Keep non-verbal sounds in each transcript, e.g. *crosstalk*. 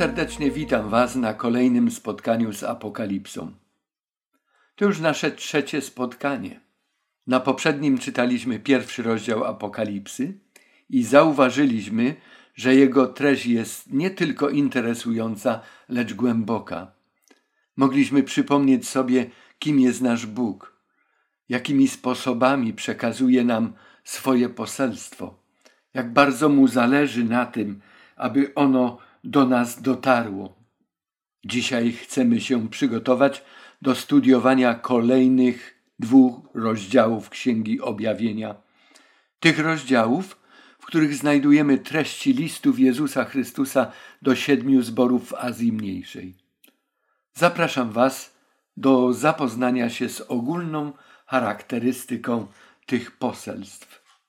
serdecznie witam Was na kolejnym spotkaniu z Apokalipsą. To już nasze trzecie spotkanie. Na poprzednim czytaliśmy pierwszy rozdział Apokalipsy i zauważyliśmy, że jego treść jest nie tylko interesująca, lecz głęboka. Mogliśmy przypomnieć sobie, kim jest nasz Bóg, jakimi sposobami przekazuje nam swoje poselstwo, jak bardzo mu zależy na tym, aby ono do nas dotarło. Dzisiaj chcemy się przygotować do studiowania kolejnych dwóch rozdziałów Księgi Objawienia. Tych rozdziałów, w których znajdujemy treści listów Jezusa Chrystusa do siedmiu zborów w Azji Mniejszej. Zapraszam Was do zapoznania się z ogólną charakterystyką tych poselstw.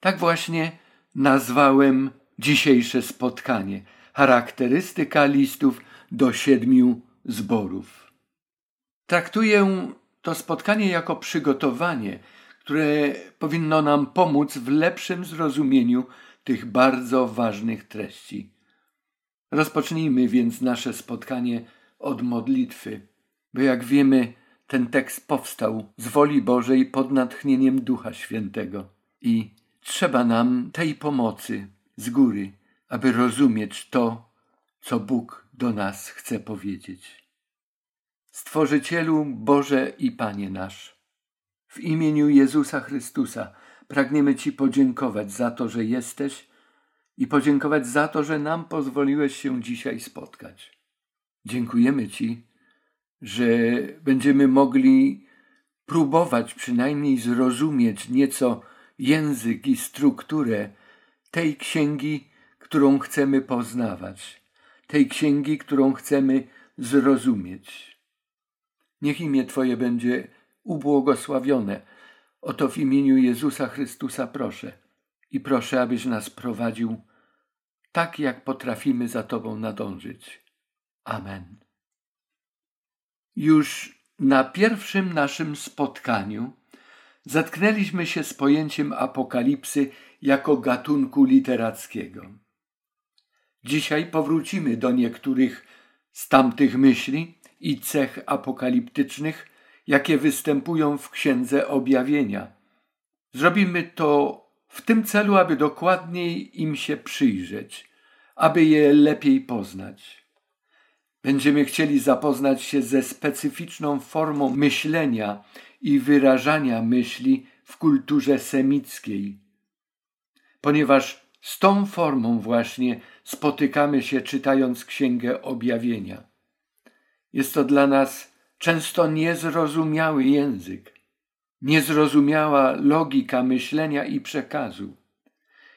Tak właśnie nazwałem dzisiejsze spotkanie. Charakterystyka listów do siedmiu zborów. Traktuję to spotkanie jako przygotowanie, które powinno nam pomóc w lepszym zrozumieniu tych bardzo ważnych treści. Rozpocznijmy więc nasze spotkanie od modlitwy, bo jak wiemy, ten tekst powstał z woli Bożej pod natchnieniem Ducha Świętego i trzeba nam tej pomocy z góry, aby rozumieć to, co Bóg do nas chce powiedzieć. Stworzycielu Boże i Panie nasz, w imieniu Jezusa Chrystusa pragniemy Ci podziękować za to, że jesteś i podziękować za to, że nam pozwoliłeś się dzisiaj spotkać. Dziękujemy Ci, że będziemy mogli próbować przynajmniej zrozumieć nieco język i strukturę tej księgi, którą chcemy poznawać, tej księgi, którą chcemy zrozumieć. Niech imię Twoje będzie ubłogosławione. Oto w imieniu Jezusa Chrystusa proszę i proszę, abyś nas prowadził tak, jak potrafimy za Tobą nadążyć. Amen. Już na pierwszym naszym spotkaniu zetknęliśmy się z pojęciem apokalipsy jako gatunku literackiego. Dzisiaj powrócimy do niektórych z tamtych myśli i cech apokaliptycznych, jakie występują w Księdze Objawienia. Zrobimy to w tym celu, aby dokładniej im się przyjrzeć, aby je lepiej poznać. Będziemy chcieli zapoznać się ze specyficzną formą myślenia i wyrażania myśli w kulturze semickiej, ponieważ z tą formą właśnie spotykamy się czytając Księgę Objawienia. Jest to dla nas często niezrozumiały język, niezrozumiała logika myślenia i przekazu.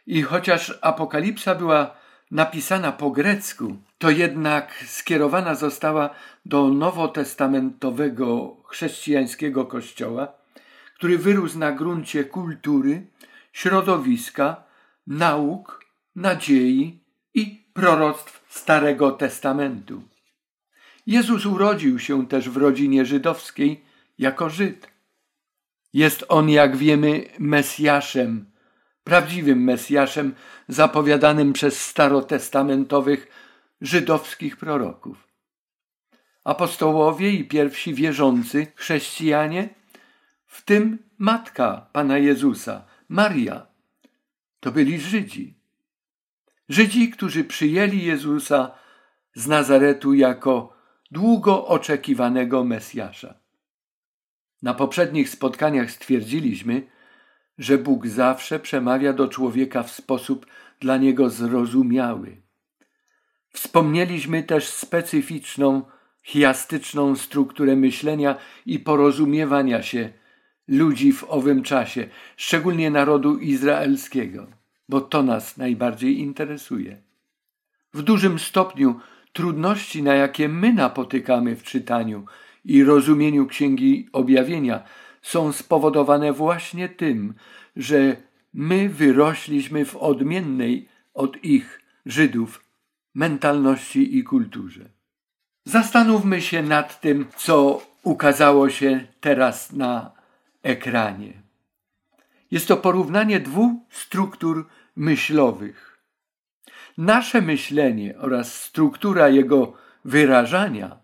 I chociaż Apokalipsa była napisana po grecku, to jednak skierowana została do nowotestamentowego chrześcijańskiego kościoła, który wyrósł na gruncie kultury, środowiska, nauk, nadziei i proroctw Starego Testamentu. Jezus urodził się też w rodzinie żydowskiej jako Żyd. Jest on, jak wiemy, Mesjaszem, prawdziwym Mesjaszem zapowiadanym przez starotestamentowych żydowskich proroków. Apostołowie i pierwsi wierzący chrześcijanie, w tym matka Pana Jezusa, Maria, to byli Żydzi. Żydzi, którzy przyjęli Jezusa z Nazaretu jako długo oczekiwanego Mesjasza. Na poprzednich spotkaniach stwierdziliśmy, że Bóg zawsze przemawia do człowieka w sposób dla niego zrozumiały. Wspomnieliśmy też specyficzną, chiastyczną strukturę myślenia i porozumiewania się ludzi w owym czasie, szczególnie narodu izraelskiego, bo to nas najbardziej interesuje. W dużym stopniu trudności, na jakie my napotykamy w czytaniu i rozumieniu Księgi Objawienia, są spowodowane właśnie tym, że my wyrośliśmy w odmiennej od ich Żydów mentalności i kulturze. Zastanówmy się nad tym, co ukazało się teraz na ekranie. Jest to porównanie dwóch struktur myślowych. Nasze myślenie oraz struktura jego wyrażania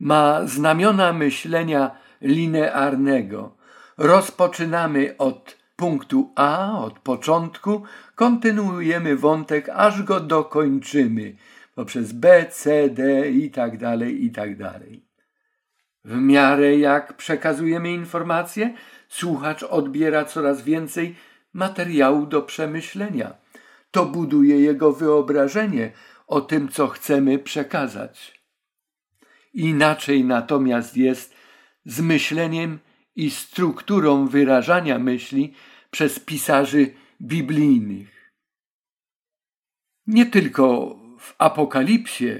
ma znamiona myślenia linearnego. Rozpoczynamy od punktu A, od początku, kontynuujemy wątek, aż go dokończymy poprzez B, C, D i tak dalej, i tak dalej. W miarę jak przekazujemy informacje, słuchacz odbiera coraz więcej materiału do przemyślenia. To buduje jego wyobrażenie o tym, co chcemy przekazać. Inaczej natomiast jest z myśleniem i strukturą wyrażania myśli przez pisarzy biblijnych. Nie tylko w Apokalipsie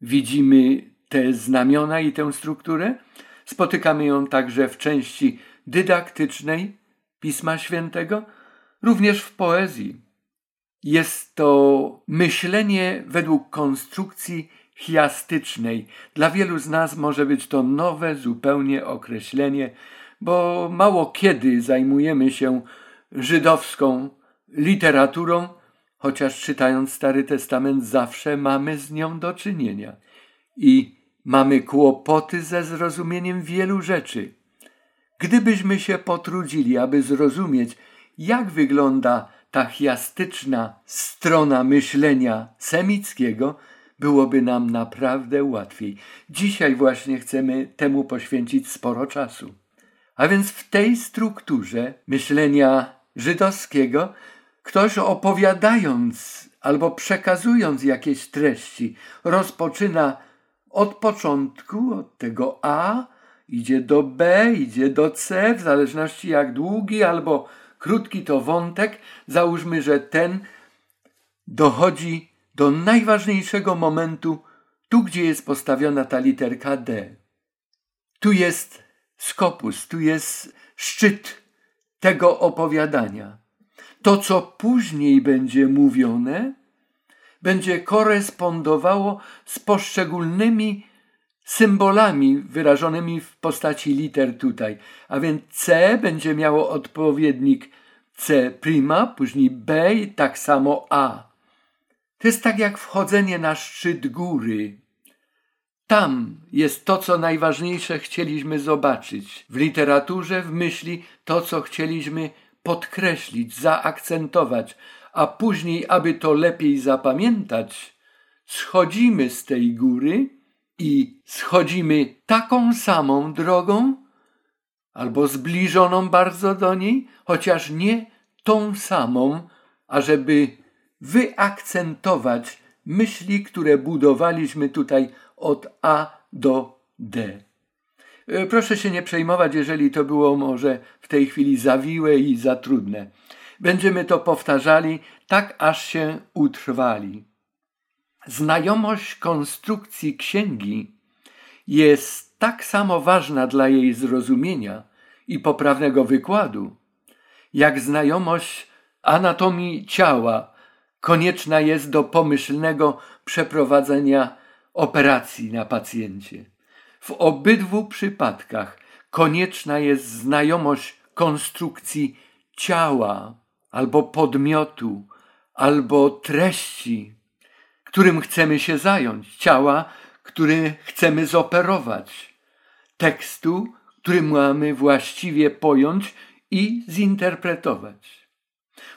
widzimy te znamiona i tę strukturę, spotykamy ją także w części dydaktycznej Pisma Świętego, również w poezji. Jest to myślenie według konstrukcji chiastycznej. Dla wielu z nas może być to nowe zupełnie określenie, bo mało kiedy zajmujemy się żydowską literaturą, chociaż czytając Stary Testament zawsze mamy z nią do czynienia i mamy kłopoty ze zrozumieniem wielu rzeczy. Gdybyśmy się potrudzili, aby zrozumieć, jak wygląda ta chiastyczna strona myślenia semickiego, byłoby nam naprawdę łatwiej. Dzisiaj właśnie chcemy temu poświęcić sporo czasu. A więc w tej strukturze myślenia żydowskiego ktoś opowiadając albo przekazując jakieś treści rozpoczyna od początku, od tego A, idzie do B, idzie do C, w zależności jak długi albo krótki to wątek. Załóżmy, że ten dochodzi do najważniejszego momentu, tu gdzie jest postawiona ta literka D. Tu jest skopus, tu jest szczyt tego opowiadania. To, co później będzie mówione, będzie korespondowało z poszczególnymi symbolami wyrażonymi w postaci liter tutaj. A więc C będzie miało odpowiednik C prima, później B i tak samo A. To jest tak jak wchodzenie na szczyt góry. Tam jest to, co najważniejsze chcieliśmy zobaczyć. W literaturze, w myśli, to, co chcieliśmy podkreślić, zaakcentować, a później, aby to lepiej zapamiętać, schodzimy z tej góry i schodzimy taką samą drogą, albo zbliżoną bardzo do niej, chociaż nie tą samą, ażeby wyakcentować myśli, które budowaliśmy tutaj od A do D. E, proszę się nie przejmować, jeżeli to było może w tej chwili zawiłe i za trudne. Będziemy to powtarzali tak, aż się utrwali. Znajomość konstrukcji księgi jest tak samo ważna dla jej zrozumienia i poprawnego wykładu, jak znajomość anatomii ciała konieczna jest do pomyślnego przeprowadzenia operacji na pacjencie. W obydwu przypadkach konieczna jest znajomość konstrukcji ciała albo podmiotu, albo treści, którym chcemy się zająć, ciała, który chcemy zoperować, tekstu, który mamy właściwie pojąć i zinterpretować.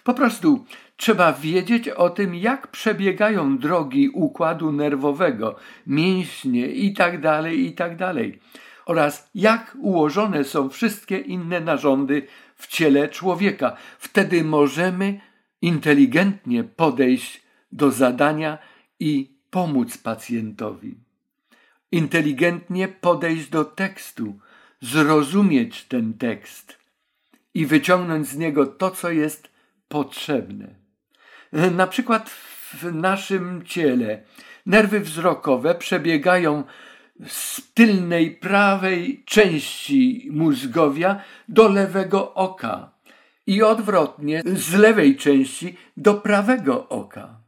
Po prostu trzeba wiedzieć o tym, jak przebiegają drogi układu nerwowego, mięśnie itd., tak itd. Tak oraz jak ułożone są wszystkie inne narządy w ciele człowieka. Wtedy możemy inteligentnie podejść do zadania i pomóc pacjentowi. Inteligentnie podejść do tekstu, zrozumieć ten tekst i wyciągnąć z niego to, co jest potrzebne. Na przykład w naszym ciele nerwy wzrokowe przebiegają z tylnej prawej części mózgowia do lewego oka i odwrotnie z lewej części do prawego oka.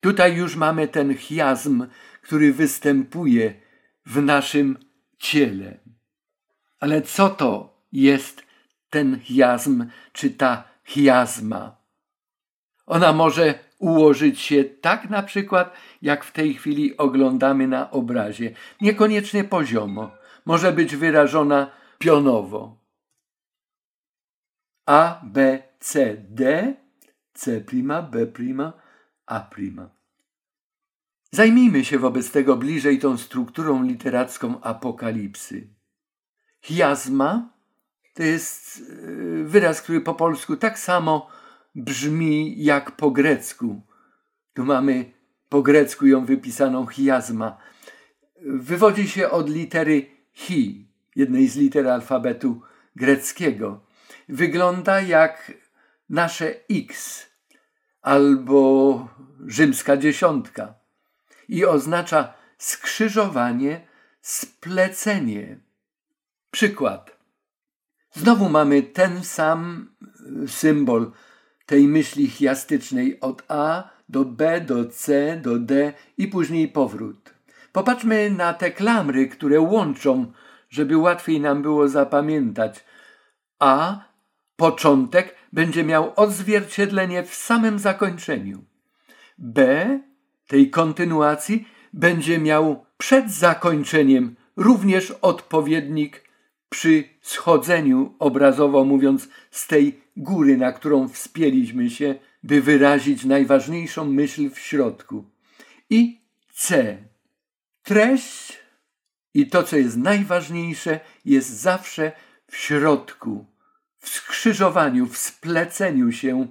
Tutaj już mamy ten chiazm, który występuje w naszym ciele. Ale co to jest ten chiazm, czy ta chiazma? Ona może ułożyć się tak na przykład, jak w tej chwili oglądamy na obrazie, niekoniecznie poziomo, może być wyrażona pionowo. A, B, C, D, C', B', A'. Zajmijmy się wobec tego bliżej tą strukturą literacką apokalipsy. Chiasma to jest e, wyraz, który po polsku tak samo brzmi jak po grecku. Tu mamy po grecku ją wypisaną chiasma. Wywodzi się od litery chi, jednej z liter alfabetu greckiego. Wygląda jak nasze X albo rzymska dziesiątka i oznacza skrzyżowanie, splecenie. Przykład. Znowu mamy ten sam symbol tej myśli chiastycznej od A do B, do C, do D i później powrót. Popatrzmy na te klamry, które łączą, żeby łatwiej nam było zapamiętać. A, początek, będzie miał odzwierciedlenie w samym zakończeniu. B, tej kontynuacji, będzie miał przed zakończeniem również odpowiednik przy schodzeniu, obrazowo mówiąc, z tej góry, na którą wspięliśmy się, by wyrazić najważniejszą myśl w środku. I C. Treść i to, co jest najważniejsze, jest zawsze w środku, skrzyżowaniu, w spleceniu się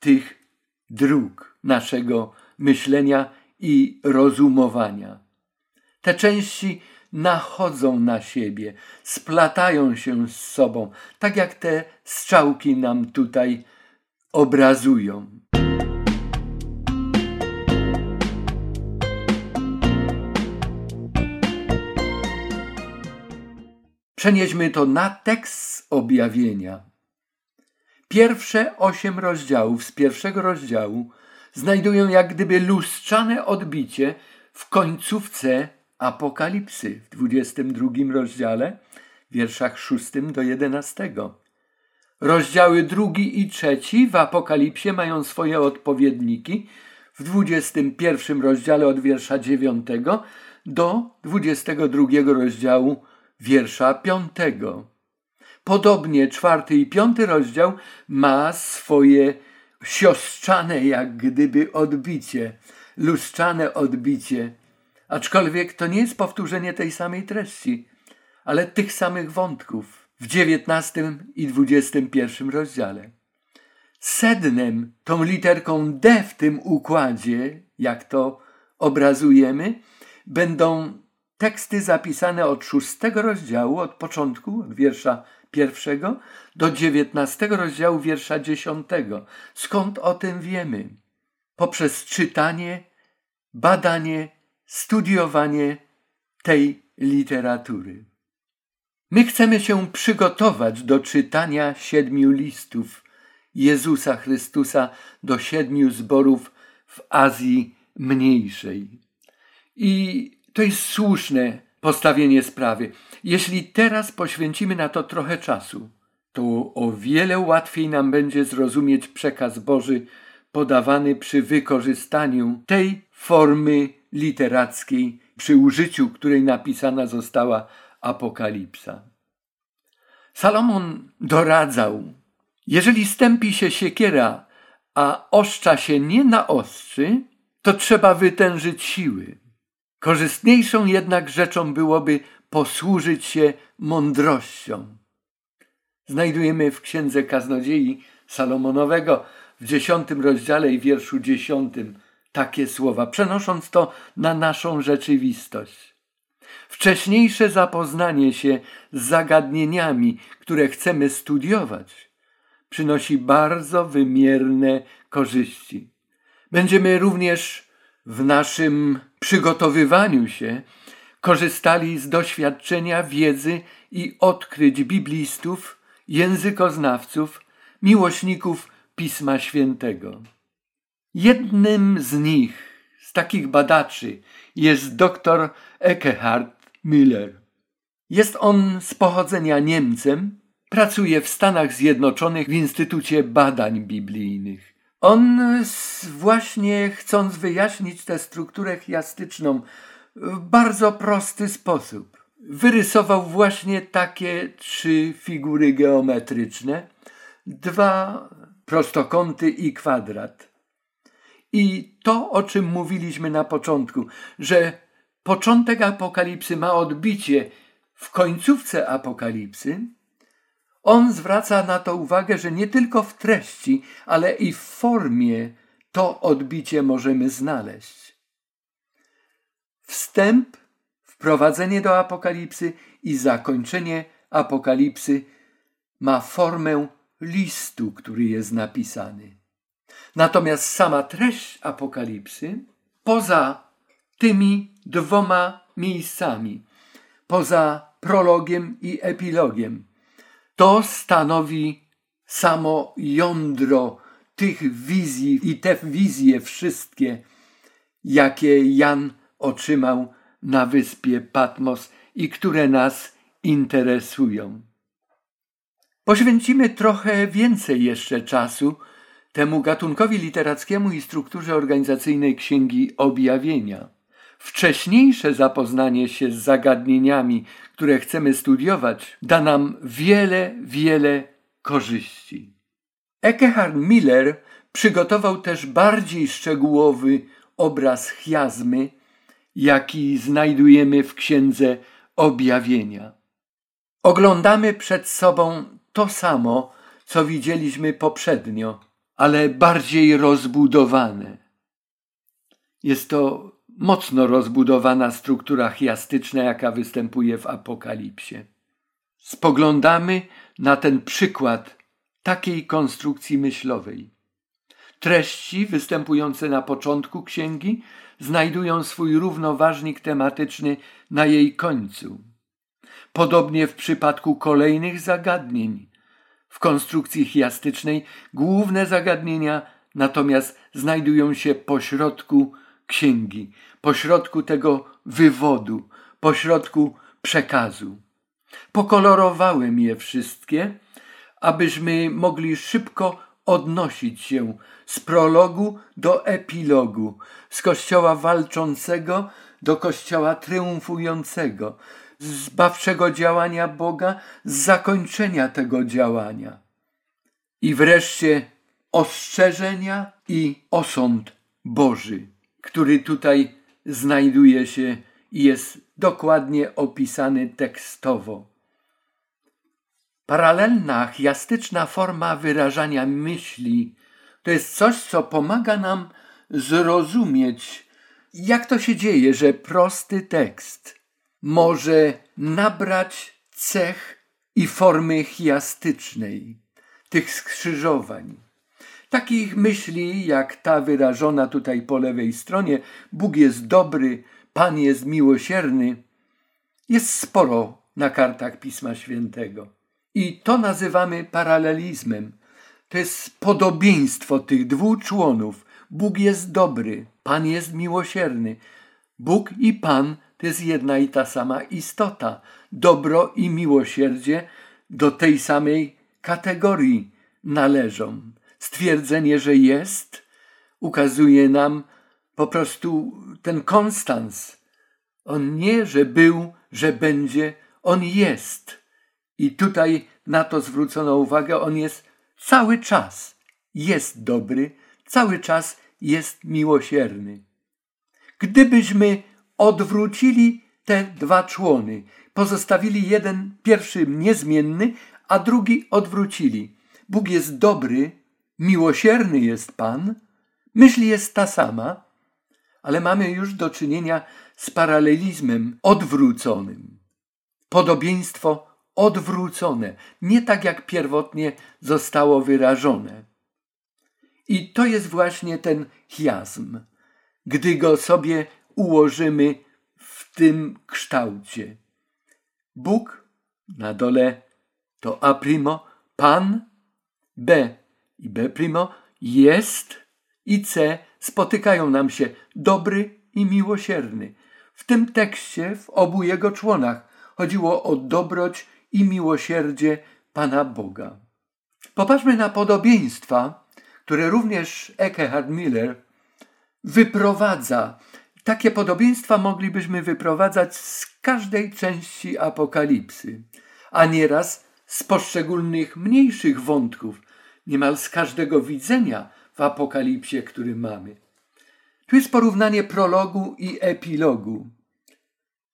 tych dróg naszego myślenia i rozumowania. Te części nachodzą na siebie, splatają się z sobą, tak jak te strzałki nam tutaj obrazują. Przenieśmy to na tekst objawienia. Pierwsze osiem rozdziałów z pierwszego rozdziału znajdują jak gdyby lustrzane odbicie w końcówce Apokalipsy w 22 rozdziale, wierszach 6 do 11. Rozdziały drugi i trzeci w Apokalipsie mają swoje odpowiedniki w 21 rozdziale od wiersza 9 do 22 rozdziału wiersza 5. Podobnie czwarty i piąty rozdział ma swoje siostrzane jak gdyby odbicie, lustrzane odbicie aczkolwiek to nie jest powtórzenie tej samej treści, ale tych samych wątków w XIX i XXI rozdziale. Sednem, tą literką D w tym układzie, jak to obrazujemy, będą teksty zapisane od szóstego rozdziału, od początku, od wiersza pierwszego, do dziewiętnastego rozdziału wiersza dziesiątego. Skąd o tym wiemy? Poprzez czytanie, badanie studiowanie tej literatury. My chcemy się przygotować do czytania siedmiu listów Jezusa Chrystusa do siedmiu zborów w Azji Mniejszej. I to jest słuszne postawienie sprawy. Jeśli teraz poświęcimy na to trochę czasu, to o wiele łatwiej nam będzie zrozumieć przekaz Boży podawany przy wykorzystaniu tej formy literackiej, przy użyciu której napisana została Apokalipsa. Salomon doradzał, jeżeli stępi się siekiera, a oszcza się nie naostrzy, to trzeba wytężyć siły. Korzystniejszą jednak rzeczą byłoby posłużyć się mądrością. Znajdujemy w księdze kaznodziei Salomonowego w dziesiątym rozdziale i wierszu dziesiątym takie słowa, przenosząc to na naszą rzeczywistość. Wcześniejsze zapoznanie się z zagadnieniami, które chcemy studiować, przynosi bardzo wymierne korzyści. Będziemy również w naszym przygotowywaniu się korzystali z doświadczenia, wiedzy i odkryć biblistów, językoznawców, miłośników Pisma Świętego. Jednym z nich, z takich badaczy, jest dr Eckhard Müller. Jest on z pochodzenia Niemcem, pracuje w Stanach Zjednoczonych w Instytucie Badań Biblijnych On właśnie chcąc wyjaśnić tę strukturę chiastyczną w bardzo prosty sposób, wyrysował właśnie takie trzy figury geometryczne, dwa prostokąty i kwadrat. I to, o czym mówiliśmy na początku, że początek apokalipsy ma odbicie w końcówce apokalipsy, on zwraca na to uwagę, że nie tylko w treści, ale i w formie to odbicie możemy znaleźć. Wstęp, wprowadzenie do apokalipsy i zakończenie apokalipsy ma formę listu, który jest napisany. Natomiast sama treść apokalipsy, poza tymi dwoma miejscami, poza prologiem i epilogiem, to stanowi samo jądro tych wizji i te wizje wszystkie, jakie Jan otrzymał na wyspie Patmos i które nas interesują. Poświęcimy trochę więcej jeszcze czasu temu gatunkowi literackiemu i strukturze organizacyjnej Księgi Objawienia. Wcześniejsze zapoznanie się z zagadnieniami, które chcemy studiować, da nam wiele, wiele korzyści. Ekehard Miller przygotował też bardziej szczegółowy obraz chiazmy, jaki znajdujemy w Księdze Objawienia. Oglądamy przed sobą to samo, co widzieliśmy poprzednio, ale bardziej rozbudowane. Jest to mocno rozbudowana struktura chiastyczna, jaka występuje w Apokalipsie. Spoglądamy na ten przykład takiej konstrukcji myślowej. Treści występujące na początku księgi znajdują swój równoważnik tematyczny na jej końcu. Podobnie w przypadku kolejnych zagadnień. W konstrukcji chiastycznej główne zagadnienia natomiast znajdują się pośrodku księgi, pośrodku tego wywodu, pośrodku przekazu. Pokolorowałem je wszystkie, abyśmy mogli szybko odnosić się z prologu do epilogu, z kościoła walczącego do kościoła triumfującego, zbawczego działania Boga, z zakończenia tego działania. I wreszcie ostrzeżenia i osąd Boży, który tutaj znajduje się i jest dokładnie opisany tekstowo. Paralelna, chiastyczna forma wyrażania myśli to jest coś, co pomaga nam zrozumieć, jak to się dzieje, że prosty tekst może nabrać cech i formy chiastycznej tych skrzyżowań. Takich myśli, jak ta wyrażona tutaj po lewej stronie, Bóg jest dobry, Pan jest miłosierny, jest sporo na kartach Pisma Świętego. I to nazywamy paralelizmem. To jest podobieństwo tych dwóch członów. Bóg jest dobry, Pan jest miłosierny. Bóg i Pan to jest jedna i ta sama istota. Dobro i miłosierdzie do tej samej kategorii należą. Stwierdzenie, że jest, ukazuje nam po prostu ten konstans. On nie, że był, że będzie, on jest. I tutaj na to zwrócono uwagę, on jest cały czas. Jest dobry, cały czas jest miłosierny. Gdybyśmy odwrócili te dwa człony, pozostawili jeden, pierwszy niezmienny, a drugi odwrócili. Bóg jest dobry, miłosierny jest Pan, myśl jest ta sama, ale mamy już do czynienia z paralelizmem odwróconym. Podobieństwo odwrócone, nie tak jak pierwotnie zostało wyrażone. I to jest właśnie ten chiasm, gdy go sobie ułożymy w tym kształcie. Bóg na dole to A primo, Pan, B i B jest i C spotykają nam się dobry i miłosierny. W tym tekście, w obu jego członach, chodziło o dobroć i miłosierdzie Pana Boga. Popatrzmy na podobieństwa, które również Eckhard Miller wyprowadza. Takie podobieństwa moglibyśmy wyprowadzać z każdej części apokalipsy, a nieraz z poszczególnych mniejszych wątków, niemal z każdego widzenia w apokalipsie, który mamy. Tu jest porównanie prologu i epilogu.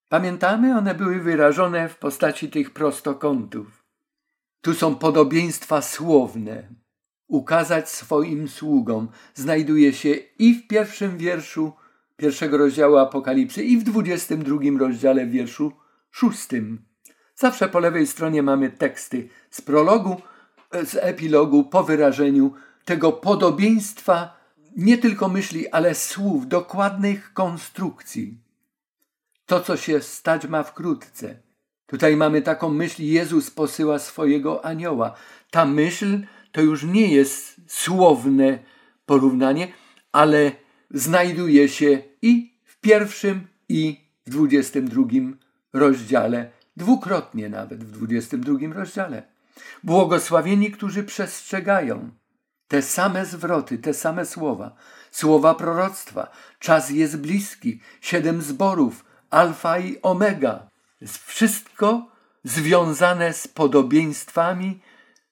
Pamiętamy, one były wyrażone w postaci tych prostokątów. Tu są podobieństwa słowne. Ukazać swoim sługom znajduje się i w pierwszym wierszu pierwszego rozdziału Apokalipsy, i w dwudziestym drugim rozdziale wierszu szóstym. Zawsze po lewej stronie mamy teksty z prologu, z epilogu po wyrażeniu tego podobieństwa nie tylko myśli, ale słów, dokładnych konstrukcji. To, co się stać ma wkrótce. Tutaj mamy taką myśl, Jezus posyła swojego anioła. Ta myśl to już nie jest słowne porównanie, ale znajduje się i w pierwszym, i w dwudziestym drugim rozdziale, dwukrotnie nawet w dwudziestym drugim rozdziale. Błogosławieni, którzy przestrzegają te same zwroty, te same słowa, słowa proroctwa. Czas jest bliski, siedem zborów, alfa i omega. Wszystko związane z podobieństwami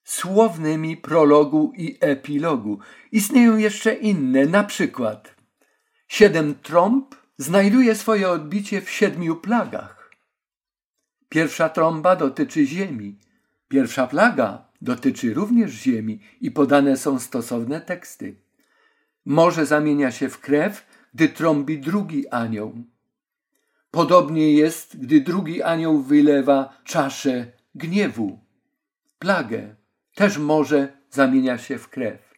słownymi prologu i epilogu. Istnieją jeszcze inne, na przykład siedem trąb znajduje swoje odbicie w siedmiu plagach. Pierwsza trąba dotyczy ziemi, pierwsza plaga dotyczy również ziemi i podane są stosowne teksty. Morze zamienia się w krew, gdy trąbi drugi anioł. Podobnie jest, gdy drugi anioł wylewa czaszę gniewu, plagę. Też morze zamienia się w krew.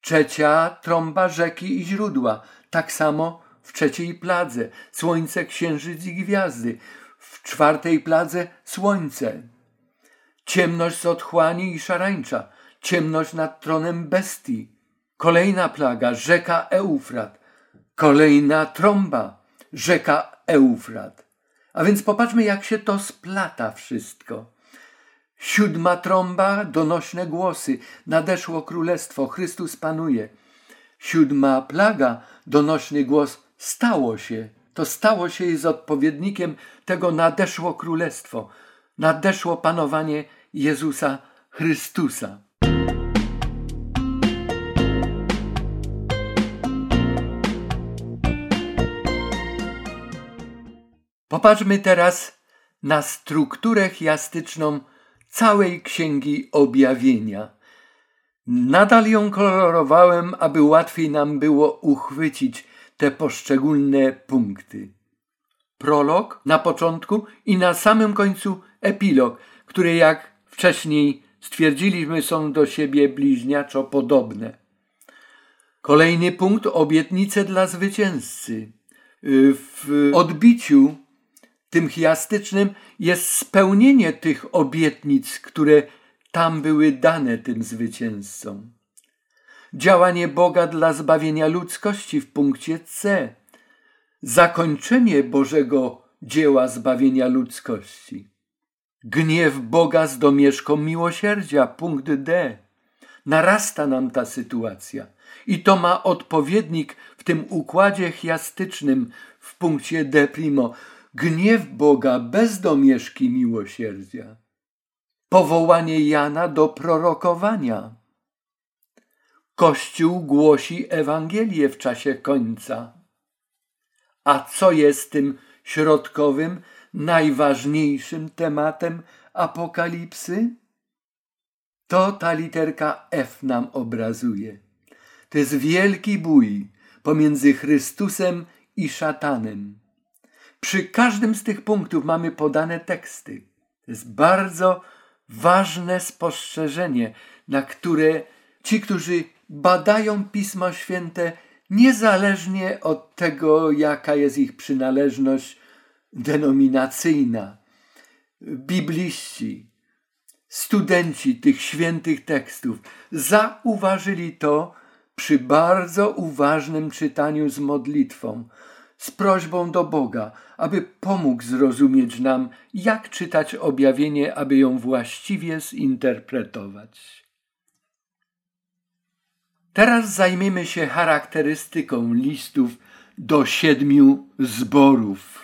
Trzecia trąba rzeki i źródła. Tak samo w trzeciej pladze słońce, księżyc i gwiazdy. W czwartej pladze słońce. Ciemność z otchłani i szarańcza. Ciemność nad tronem bestii. Kolejna plaga, rzeka Eufrat. Kolejna trąba, rzeka Eufrat. A więc popatrzmy, jak się to splata wszystko. Siódma trąba, donośne głosy. Nadeszło królestwo, Chrystus panuje. Siódma plaga, donośny głos. Stało się. To stało się jest odpowiednikiem tego nadeszło królestwo. Nadeszło panowanie Jezusa Chrystusa. Popatrzmy teraz na strukturę chiastyczną całej księgi objawienia. Nadal ją kolorowałem, aby łatwiej nam było uchwycić te poszczególne punkty. Prolog na początku i na samym końcu epilog, które jak wcześniej stwierdziliśmy są do siebie bliźniaczo podobne. Kolejny punkt obietnice dla zwycięzcy. W odbiciu tym chiastycznym jest spełnienie tych obietnic, które tam były dane tym zwycięzcom. Działanie Boga dla zbawienia ludzkości w punkcie C. Zakończenie Bożego dzieła zbawienia ludzkości. Gniew Boga z domieszką miłosierdzia, punkt D. Narasta nam ta sytuacja. I to ma odpowiednik w tym układzie chiastycznym w punkcie D primo gniew Boga bez domieszki miłosierdzia, powołanie Jana do prorokowania. Kościół głosi Ewangelię w czasie końca. A co jest tym środkowym, najważniejszym tematem apokalipsy? To ta literka F nam obrazuje. To jest wielki bój pomiędzy Chrystusem i szatanem. Przy każdym z tych punktów mamy podane teksty. To jest bardzo ważne spostrzeżenie, na które ci, którzy badają Pismo Święte, niezależnie od tego, jaka jest ich przynależność denominacyjna, bibliści, studenci tych świętych tekstów, zauważyli to przy bardzo uważnym czytaniu z modlitwą z prośbą do Boga, aby pomógł zrozumieć nam, jak czytać objawienie, aby ją właściwie zinterpretować. Teraz zajmiemy się charakterystyką listów do siedmiu zborów.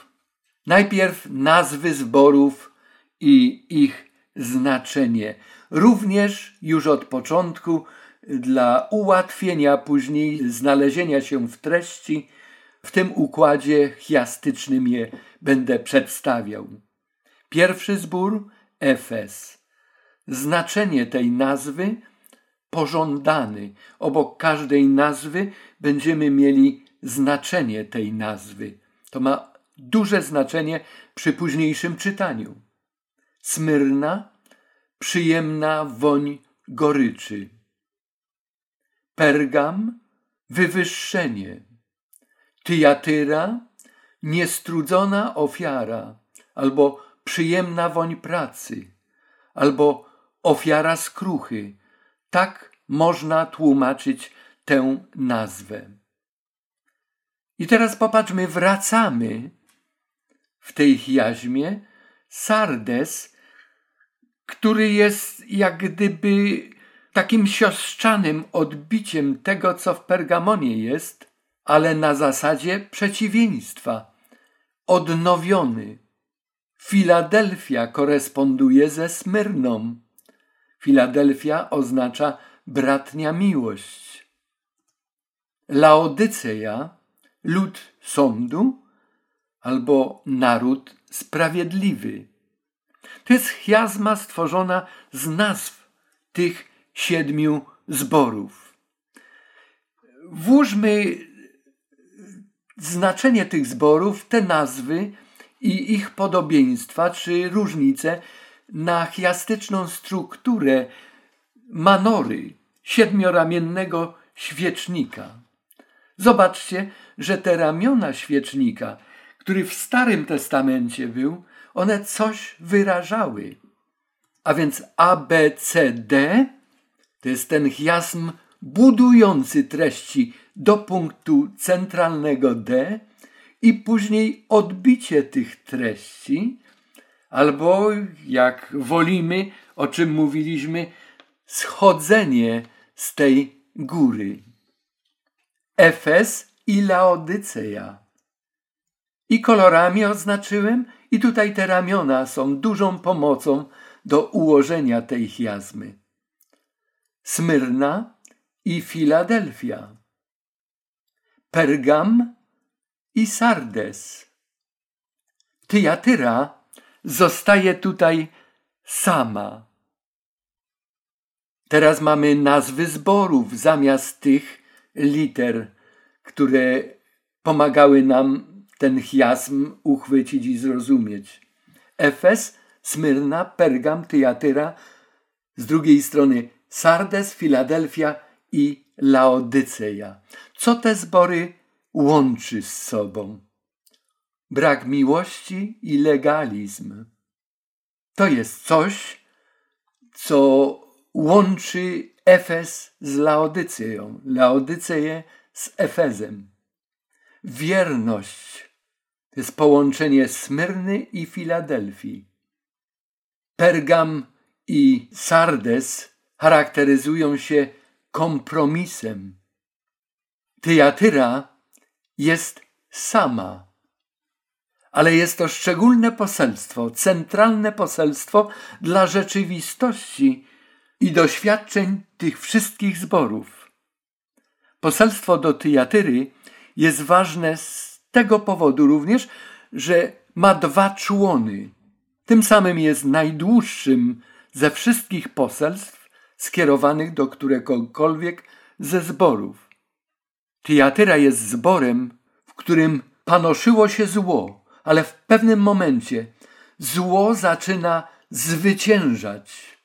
Najpierw nazwy zborów i ich znaczenie. Również już od początku dla ułatwienia później znalezienia się w treści, w tym układzie chiastycznym je będę przedstawiał. Pierwszy zbór Efes. Znaczenie tej nazwy pożądany. Obok każdej nazwy będziemy mieli znaczenie tej nazwy. To ma duże znaczenie przy późniejszym czytaniu. Smyrna, przyjemna woń goryczy. Pergam, wywyższenie. Tyjatyra, niestrudzona ofiara, albo przyjemna woń pracy, albo ofiara skruchy. Tak można tłumaczyć tę nazwę. I teraz popatrzmy, wracamy w tej chiaźmie. Sardes, który jest jak gdyby takim siostrzanym odbiciem tego, co w Pergamonie jest, ale na zasadzie przeciwieństwa. Odnowiony. Filadelfia koresponduje ze Smyrną. Filadelfia oznacza bratnia miłość. Laodyceja, lud sądu albo naród sprawiedliwy. To jest chiazma stworzona z nazw tych siedmiu zborów. Włóżmy znaczenie tych zborów, te nazwy i ich podobieństwa czy różnice na chiastyczną strukturę manory, siedmioramiennego świecznika. Zobaczcie, że te ramiona świecznika, który w Starym Testamencie był, one coś wyrażały. A więc A, B, C, D to jest ten chiasm budujący treści do punktu centralnego D i później odbicie tych treści, albo jak wolimy, o czym mówiliśmy, schodzenie z tej góry. Efes i Laodyceja. I kolorami oznaczyłem, i tutaj te ramiona są dużą pomocą do ułożenia tej chiazmy. Smyrna i Filadelfia. Pergam i Sardes. Tyjatyra zostaje tutaj sama. Teraz mamy nazwy zborów zamiast tych liter, które pomagały nam ten chiasm uchwycić i zrozumieć. Efes, Smyrna, Pergam, Tyjatyra, z drugiej strony Sardes, Filadelfia i Laodyceja. Co te zbory łączy z sobą? Brak miłości i legalizm. To jest coś, co łączy Efes z Laodyceją, Laodyceję z Efezem. Wierność to jest połączenie Smyrny i Filadelfii. Pergam i Sardes charakteryzują się kompromisem. Tyjatyra jest sama, ale jest to szczególne poselstwo, centralne poselstwo dla rzeczywistości i doświadczeń tych wszystkich zborów. Poselstwo do Tyjatyry jest ważne z tego powodu również, że ma dwa człony. Tym samym jest najdłuższym ze wszystkich poselstw skierowanych do któregokolwiek ze zborów. Tyjatyra jest zborem, w którym panoszyło się zło, ale w pewnym momencie zło zaczyna zwyciężać.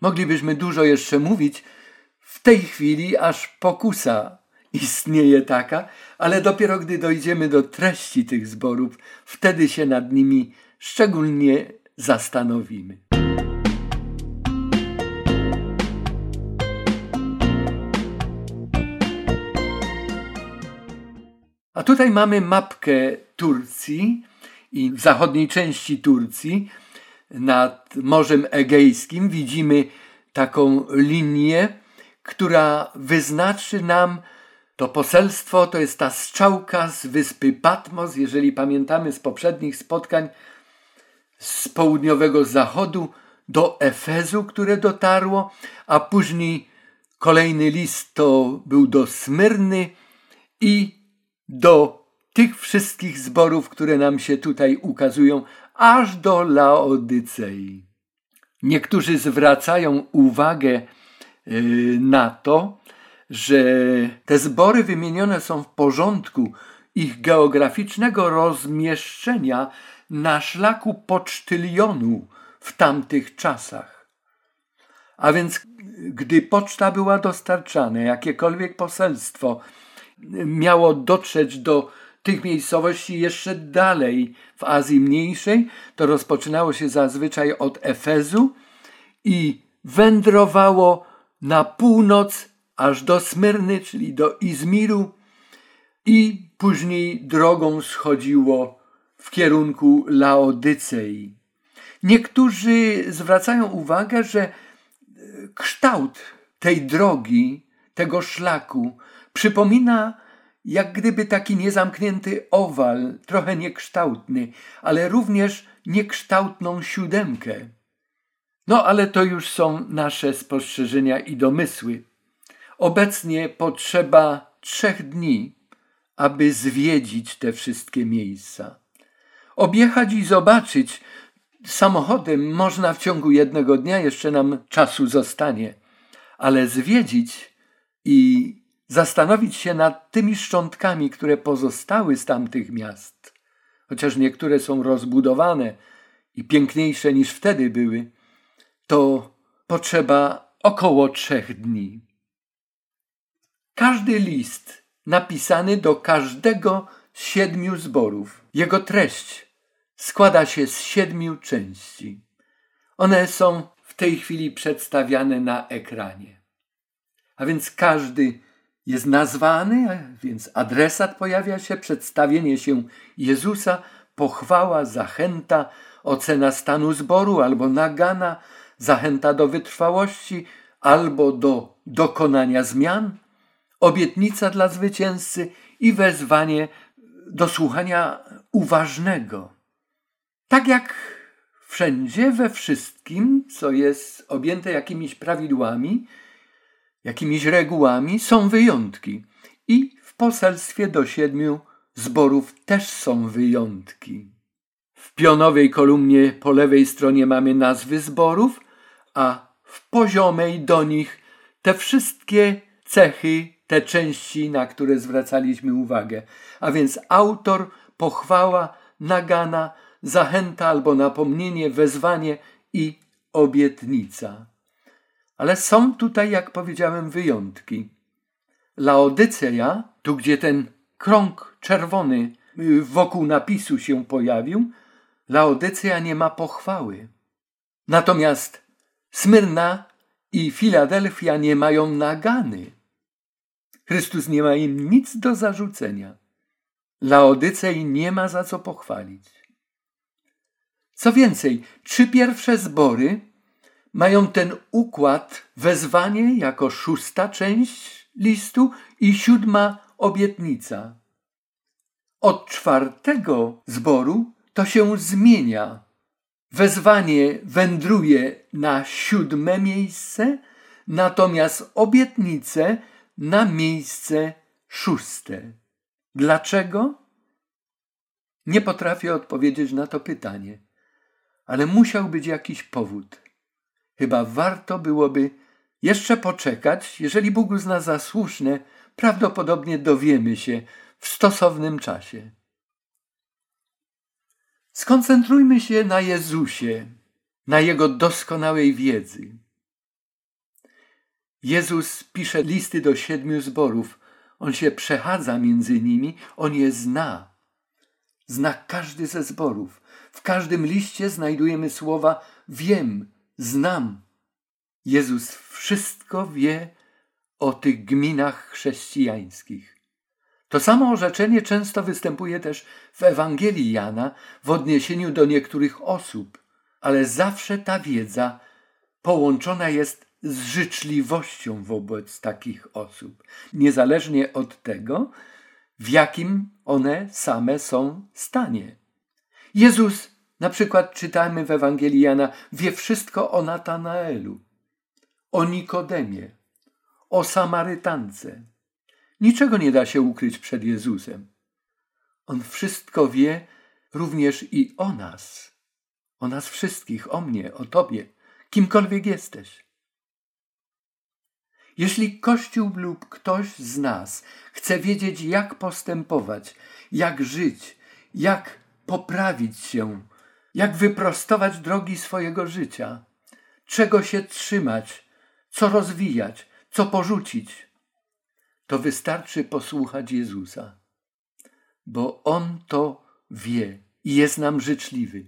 Moglibyśmy dużo jeszcze mówić, w tej chwili aż pokusa istnieje taka, ale dopiero gdy dojdziemy do treści tych zborów, wtedy się nad nimi szczególnie zastanowimy. A tutaj mamy mapkę Turcji i w zachodniej części Turcji nad Morzem Egejskim widzimy taką linię, która wyznaczy nam to poselstwo, to jest ta strzałka z wyspy Patmos, jeżeli pamiętamy z poprzednich spotkań z południowego zachodu do Efezu, które dotarło, a później kolejny list to był do Smyrny i do tych wszystkich zborów, które nam się tutaj ukazują, aż do Laodycei. Niektórzy zwracają uwagę y, na to, że te zbory wymienione są w porządku ich geograficznego rozmieszczenia na szlaku pocztylionu w tamtych czasach. A więc gdy poczta była dostarczana, jakiekolwiek poselstwo miało dotrzeć do tych miejscowości jeszcze dalej w Azji Mniejszej, to rozpoczynało się zazwyczaj od Efezu i wędrowało na północ aż do Smyrny, czyli do Izmiru i później drogą schodziło w kierunku Laodycei. Niektórzy zwracają uwagę, że kształt tej drogi, tego szlaku przypomina jak gdyby taki niezamknięty owal, trochę niekształtny, ale również niekształtną siódemkę. No ale to już są nasze spostrzeżenia i domysły. Obecnie potrzeba trzech dni, aby zwiedzić te wszystkie miejsca. Objechać i zobaczyć samochodem można w ciągu jednego dnia, jeszcze nam czasu zostanie, ale zwiedzić i zastanowić się nad tymi szczątkami, które pozostały z tamtych miast, chociaż niektóre są rozbudowane i piękniejsze niż wtedy były, to potrzeba około trzech dni. Każdy list napisany do każdego z siedmiu zborów, jego treść składa się z siedmiu części. One są w tej chwili przedstawiane na ekranie. A więc każdy jest nazwany, więc adresat pojawia się, przedstawienie się Jezusa, pochwała, zachęta, ocena stanu zboru albo nagana, zachęta do wytrwałości albo do dokonania zmian, obietnica dla zwycięzcy i wezwanie do słuchania uważnego. Tak jak wszędzie, we wszystkim, co jest objęte jakimiś prawidłami, jakimiś regułami, są wyjątki. I w poselstwie do siedmiu zborów też są wyjątki. W pionowej kolumnie po lewej stronie mamy nazwy zborów, a w poziomej do nich te wszystkie cechy, te części, na które zwracaliśmy uwagę. A więc autor, pochwała, nagana, zachęta albo napomnienie, wezwanie i obietnica. Ale są tutaj, jak powiedziałem, wyjątki. Laodyceja, tu gdzie ten krąg czerwony y, wokół napisu się pojawił, Laodyceja nie ma pochwały. Natomiast Smyrna i Filadelfia nie mają nagany. Chrystus nie ma im nic do zarzucenia. Laodycei nie ma za co pochwalić. Co więcej, trzy pierwsze zbory mają ten układ wezwanie jako szósta część listu i siódma obietnica. Od czwartego zboru to się zmienia. Wezwanie wędruje na siódme miejsce, natomiast obietnice na miejsce szóste. Dlaczego? Nie potrafię odpowiedzieć na to pytanie, ale musiał być jakiś powód. Chyba warto byłoby jeszcze poczekać, jeżeli Bóg uzna za słuszne, prawdopodobnie dowiemy się w stosownym czasie. Skoncentrujmy się na Jezusie, na Jego doskonałej wiedzy. Jezus pisze listy do siedmiu zborów. On się przechadza między nimi, on je zna. Zna każdy ze zborów. W każdym liście znajdujemy słowa wiem, znam. Jezus wszystko wie o tych gminach chrześcijańskich. To samo orzeczenie często występuje też w Ewangelii Jana w odniesieniu do niektórych osób, ale zawsze ta wiedza połączona jest z życzliwością wobec takich osób, niezależnie od tego, w jakim one same są stanie. Jezus, na przykład czytamy w Ewangelii Jana, wie wszystko o Natanaelu, o Nikodemie, o Samarytance. Niczego nie da się ukryć przed Jezusem. On wszystko wie również i o nas, o nas wszystkich, o mnie, o Tobie, kimkolwiek jesteś. Jeśli Kościół lub ktoś z nas chce wiedzieć, jak postępować, jak żyć, jak poprawić się, jak wyprostować drogi swojego życia, czego się trzymać, co rozwijać, co porzucić, to wystarczy posłuchać Jezusa, bo On to wie i jest nam życzliwy.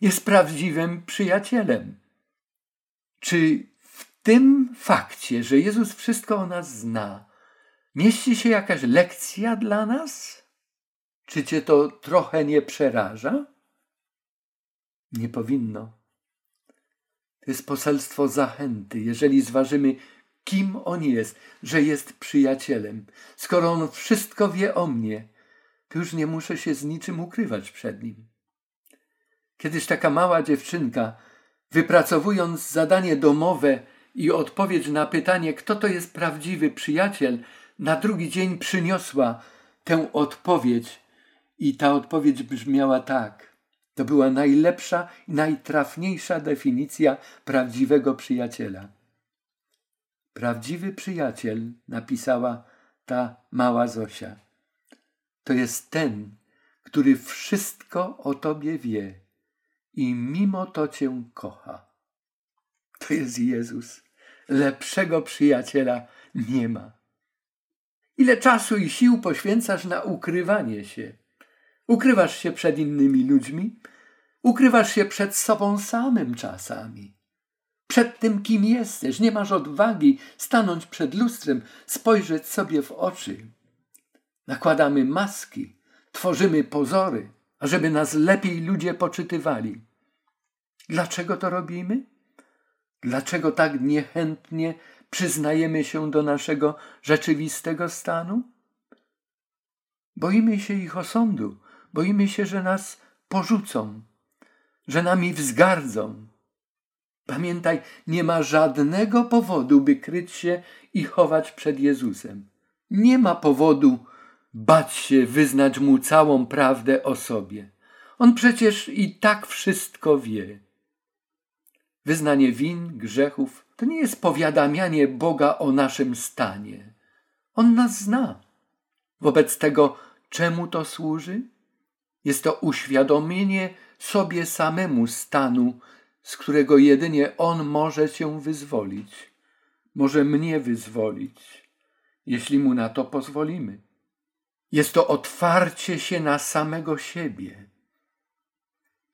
Jest prawdziwym przyjacielem. Czy tym fakcie, że Jezus wszystko o nas zna, mieści się jakaś lekcja dla nas? Czy cię to trochę nie przeraża? Nie powinno. To jest poselstwo zachęty, jeżeli zważymy, kim on jest, że jest przyjacielem. Skoro on wszystko wie o mnie, to już nie muszę się z niczym ukrywać przed nim. Kiedyś taka mała dziewczynka, wypracowując zadanie domowe i odpowiedź na pytanie, kto to jest prawdziwy przyjaciel, na drugi dzień przyniosła tę odpowiedź i ta odpowiedź brzmiała tak. To była najlepsza i najtrafniejsza definicja prawdziwego przyjaciela. Prawdziwy przyjaciel, napisała ta mała Zosia, to jest ten, który wszystko o tobie wie i mimo to cię kocha. To jest Jezus. Lepszego przyjaciela nie ma. Ile czasu i sił poświęcasz na ukrywanie się? Ukrywasz się przed innymi ludźmi, ukrywasz się przed sobą samym czasami. Przed tym, kim jesteś, nie masz odwagi stanąć przed lustrem, spojrzeć sobie w oczy. Nakładamy maski, tworzymy pozory, ażeby nas lepiej ludzie poczytywali. Dlaczego to robimy? Dlaczego tak niechętnie przyznajemy się do naszego rzeczywistego stanu? Boimy się ich osądu, boimy się, że nas porzucą, że nami wzgardzą. Pamiętaj, nie ma żadnego powodu, by kryć się i chować przed Jezusem. Nie ma powodu bać się wyznać mu całą prawdę o sobie. On przecież i tak wszystko wie. Wyznanie win, grzechów to nie jest powiadamianie Boga o naszym stanie. On nas zna. Wobec tego, czemu to służy? Jest to uświadomienie sobie samemu stanu, z którego jedynie On może cię wyzwolić, może mnie wyzwolić, jeśli mu na to pozwolimy. Jest to otwarcie się na samego siebie.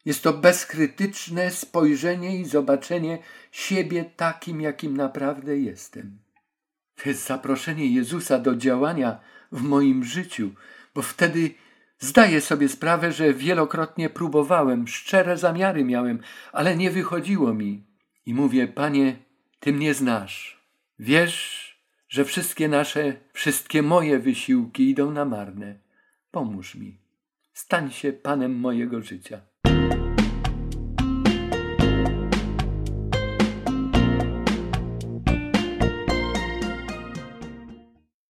Jest to bezkrytyczne spojrzenie i zobaczenie siebie takim, jakim naprawdę jestem. To jest zaproszenie Jezusa do działania w moim życiu, bo wtedy Zdaję sobie sprawę, że wielokrotnie próbowałem, szczere zamiary miałem, ale nie wychodziło mi. I mówię, Panie, Ty mnie znasz. Wiesz, że wszystkie nasze, wszystkie moje wysiłki idą na marne. Pomóż mi. Stań się Panem mojego życia.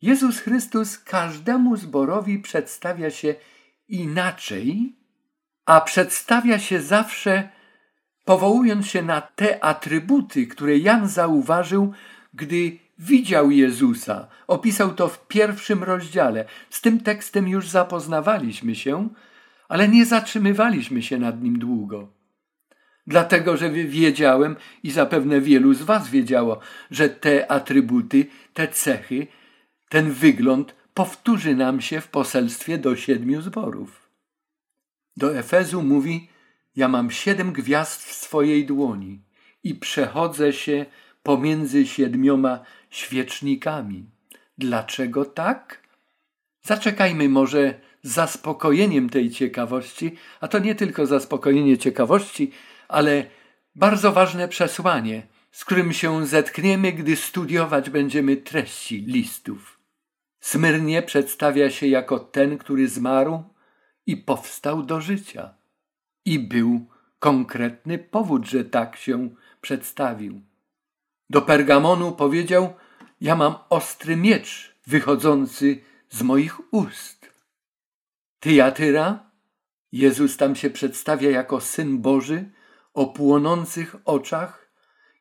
Jezus Chrystus każdemu zborowi przedstawia się inaczej, a przedstawia się zawsze powołując się na te atrybuty, które Jan zauważył, gdy widział Jezusa. Opisał to w pierwszym rozdziale. Z tym tekstem już zapoznawaliśmy się, ale nie zatrzymywaliśmy się nad nim długo. Dlatego, że wiedziałem i zapewne wielu z Was wiedziało, że te atrybuty, te cechy, ten wygląd powtórzy nam się w poselstwie do siedmiu zborów. Do Efezu mówi: Ja mam siedem gwiazd w swojej dłoni i przechodzę się pomiędzy siedmioma świecznikami. Dlaczego tak? Zaczekajmy może zaspokojeniem tej ciekawości, a to nie tylko zaspokojenie ciekawości, ale bardzo ważne przesłanie z którym się zetkniemy, gdy studiować będziemy treści listów. Smyrnie przedstawia się jako ten, który zmarł i powstał do życia. I był konkretny powód, że tak się przedstawił. Do Pergamonu powiedział: Ja mam ostry miecz wychodzący z moich ust. Tyjatyra, Jezus tam się przedstawia jako syn Boży o płonących oczach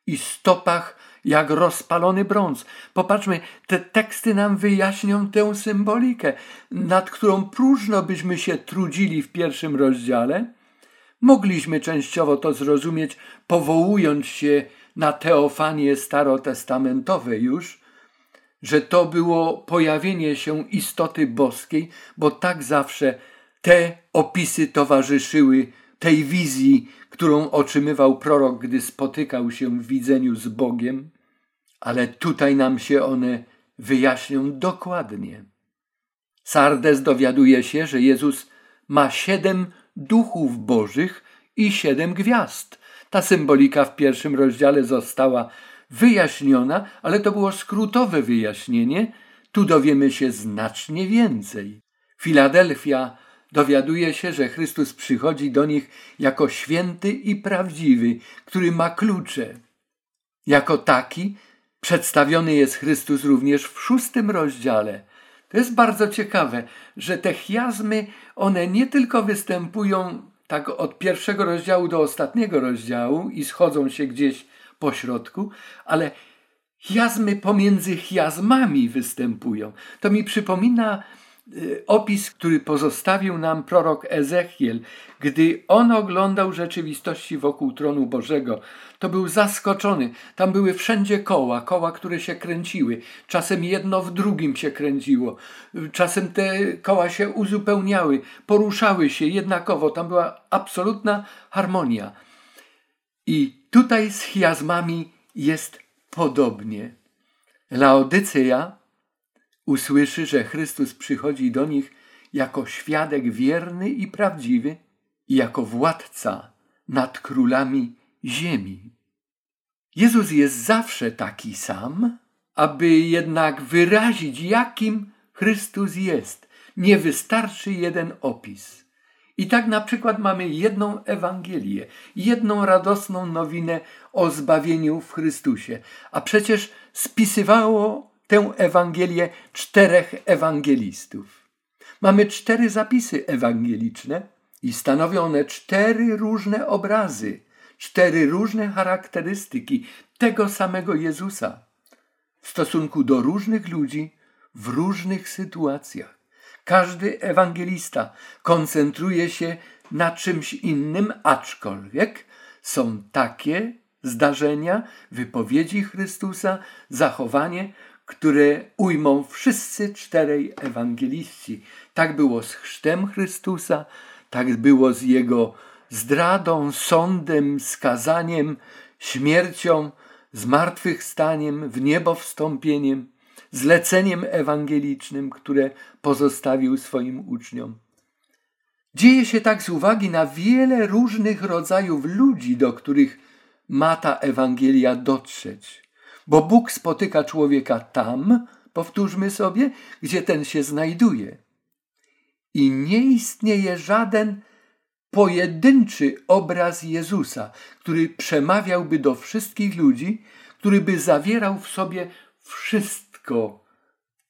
i stopach jak rozpalony brąz. Popatrzmy, te teksty nam wyjaśnią tę symbolikę, nad którą próżno byśmy się trudzili w pierwszym rozdziale. Mogliśmy częściowo to zrozumieć, powołując się na teofanie starotestamentowe już, że to było pojawienie się istoty boskiej, bo tak zawsze te opisy towarzyszyły tej wizji, którą otrzymywał prorok, gdy spotykał się w widzeniu z Bogiem, ale tutaj nam się one wyjaśnią dokładnie. Sardes dowiaduje się, że Jezus ma siedem duchów bożych i siedem gwiazd. Ta symbolika w pierwszym rozdziale została wyjaśniona, ale to było skrótowe wyjaśnienie. Tu dowiemy się znacznie więcej. Filadelfia dowiaduje się, że Chrystus przychodzi do nich jako święty i prawdziwy, który ma klucze. Jako taki przedstawiony jest Chrystus również w szóstym rozdziale. To jest bardzo ciekawe, że te chiazmy, one nie tylko występują tak od pierwszego rozdziału do ostatniego rozdziału i schodzą się gdzieś po środku, ale chiazmy pomiędzy chiazmami występują. To mi przypomina opis, który pozostawił nam prorok Ezechiel, gdy on oglądał rzeczywistości wokół tronu Bożego, to był zaskoczony. Tam były wszędzie koła, koła, które się kręciły. Czasem jedno w drugim się kręciło. Czasem te koła się uzupełniały, poruszały się jednakowo. Tam była absolutna harmonia. I tutaj z chiazmami jest podobnie. Laodyceja usłyszy, że Chrystus przychodzi do nich jako świadek wierny i prawdziwy i jako władca nad królami ziemi. Jezus jest zawsze taki sam, aby jednak wyrazić, jakim Chrystus jest. Nie wystarczy jeden opis. I tak na przykład mamy jedną Ewangelię, jedną radosną nowinę o zbawieniu w Chrystusie, a przecież spisywało tę Ewangelię czterech ewangelistów. Mamy cztery zapisy ewangeliczne i stanowią one cztery różne obrazy, cztery różne charakterystyki tego samego Jezusa w stosunku do różnych ludzi w różnych sytuacjach. Każdy ewangelista koncentruje się na czymś innym, aczkolwiek są takie zdarzenia, wypowiedzi Chrystusa, zachowanie, które ujmą wszyscy czterej ewangeliści. Tak było z chrztem Chrystusa, tak było z Jego zdradą, sądem, skazaniem, śmiercią, zmartwychwstaniem, w niebo wstąpieniem, zleceniem ewangelicznym, które pozostawił swoim uczniom. Dzieje się tak z uwagi na wiele różnych rodzajów ludzi, do których ma ta Ewangelia dotrzeć bo Bóg spotyka człowieka tam, powtórzmy sobie, gdzie ten się znajduje. I nie istnieje żaden pojedynczy obraz Jezusa, który przemawiałby do wszystkich ludzi, który by zawierał w sobie wszystko,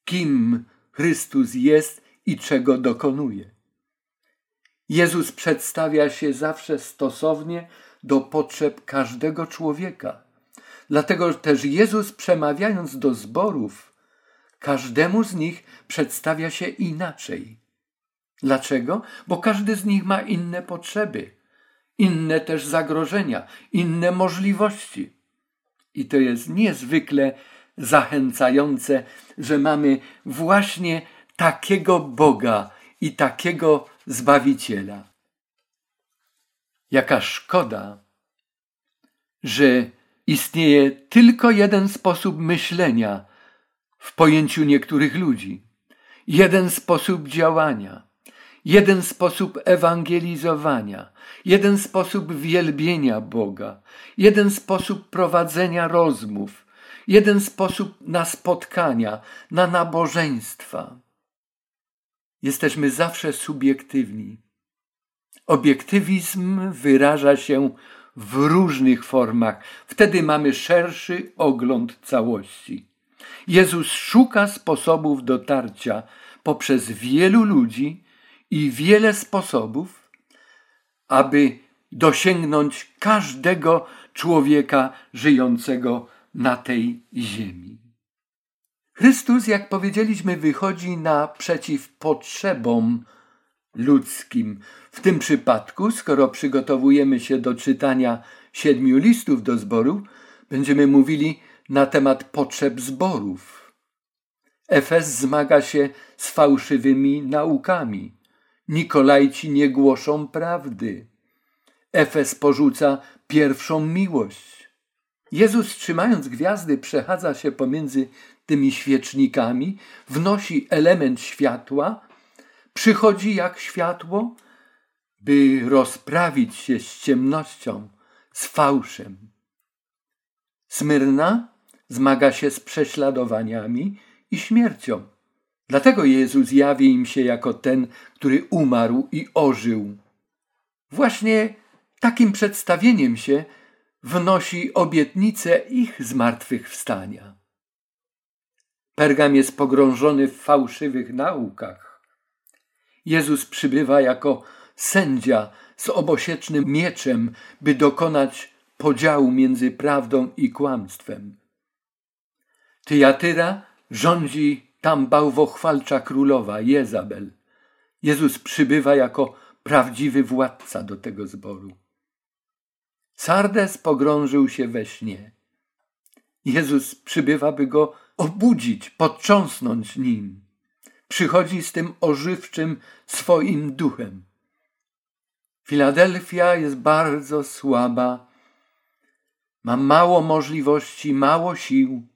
kim Chrystus jest i czego dokonuje. Jezus przedstawia się zawsze stosownie do potrzeb każdego człowieka. Dlatego też Jezus, przemawiając do zborów, każdemu z nich przedstawia się inaczej. Dlaczego? Bo każdy z nich ma inne potrzeby, inne też zagrożenia, inne możliwości. I to jest niezwykle zachęcające, że mamy właśnie takiego Boga i takiego Zbawiciela. Jaka szkoda, że istnieje tylko jeden sposób myślenia w pojęciu niektórych ludzi, jeden sposób działania, jeden sposób ewangelizowania, jeden sposób wielbienia Boga, jeden sposób prowadzenia rozmów, jeden sposób na spotkania, na nabożeństwa. Jesteśmy zawsze subiektywni. Obiektywizm wyraża się w różnych formach. Wtedy mamy szerszy ogląd całości. Jezus szuka sposobów dotarcia poprzez wielu ludzi i wiele sposobów, aby dosięgnąć każdego człowieka żyjącego na tej ziemi. Chrystus, jak powiedzieliśmy, wychodzi naprzeciw potrzebom ludzkim. W tym przypadku, skoro przygotowujemy się do czytania siedmiu listów do zboru, będziemy mówili na temat potrzeb zborów. Efes zmaga się z fałszywymi naukami. Nikolajci nie głoszą prawdy. Efes porzuca pierwszą miłość. Jezus, trzymając gwiazdy, przechadza się pomiędzy tymi świecznikami, wnosi element światła, przychodzi jak światło, by rozprawić się z ciemnością, z fałszem. Smyrna zmaga się z prześladowaniami i śmiercią. Dlatego Jezus jawi im się jako ten, który umarł i ożył. Właśnie takim przedstawieniem się wnosi obietnicę ich zmartwychwstania. Pergam jest pogrążony w fałszywych naukach. Jezus przybywa jako sędzia z obosiecznym mieczem, by dokonać podziału między prawdą i kłamstwem. Tyjatyra rządzi tam bałwochwalcza królowa Jezabel. Jezus przybywa jako prawdziwy władca do tego zboru. Sardes pogrążył się we śnie. Jezus przybywa, by go obudzić, potrząsnąć nim. Przychodzi z tym ożywczym swoim duchem. Filadelfia jest bardzo słaba, ma mało możliwości, mało sił.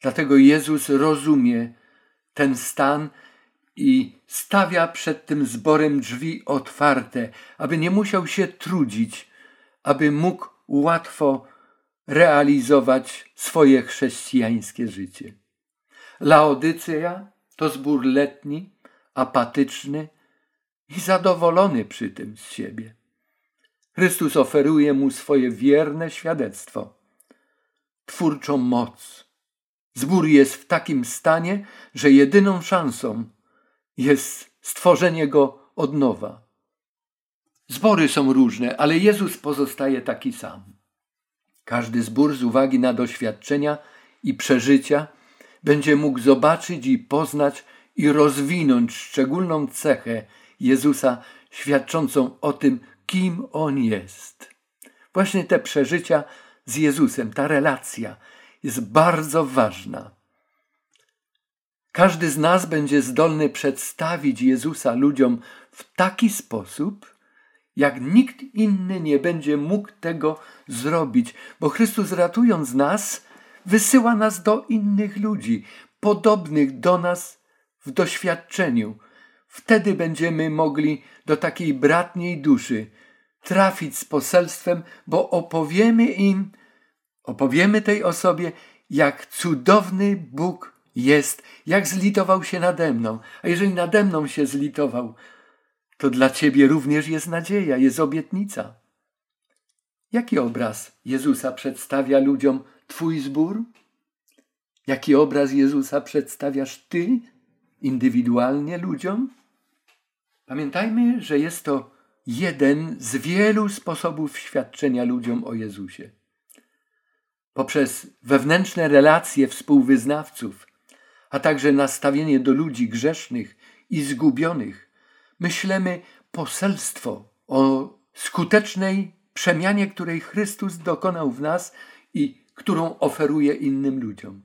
Dlatego Jezus rozumie ten stan i stawia przed tym zborem drzwi otwarte, aby nie musiał się trudzić, aby mógł łatwo realizować swoje chrześcijańskie życie. Laodycea to zbór letni, apatyczny i zadowolony przy tym z siebie. Chrystus oferuje mu swoje wierne świadectwo, twórczą moc. Zbór jest w takim stanie, że jedyną szansą jest stworzenie go od nowa. Zbory są różne, ale Jezus pozostaje taki sam. Każdy zbór z uwagi na doświadczenia i przeżycia będzie mógł zobaczyć i poznać i rozwinąć szczególną cechę Jezusa świadczącą o tym, kim On jest. Właśnie te przeżycia z Jezusem, ta relacja jest bardzo ważna. Każdy z nas będzie zdolny przedstawić Jezusa ludziom w taki sposób, jak nikt inny nie będzie mógł tego zrobić, bo Chrystus ratując nas, wysyła nas do innych ludzi, podobnych do nas w doświadczeniu. Wtedy będziemy mogli do takiej bratniej duszy trafić z poselstwem, bo opowiemy im, opowiemy tej osobie, jak cudowny Bóg jest, jak zlitował się nade mną. A jeżeli nade mną się zlitował, to dla ciebie również jest nadzieja, jest obietnica. Jaki obraz Jezusa przedstawia ludziom Twój zbór? Jaki obraz Jezusa przedstawiasz Ty indywidualnie ludziom? Pamiętajmy, że jest to jeden z wielu sposobów świadczenia ludziom o Jezusie. Poprzez wewnętrzne relacje współwyznawców, a także nastawienie do ludzi grzesznych i zgubionych, myślemy poselstwo o skutecznej przemianie, której Chrystus dokonał w nas i którą oferuje innym ludziom.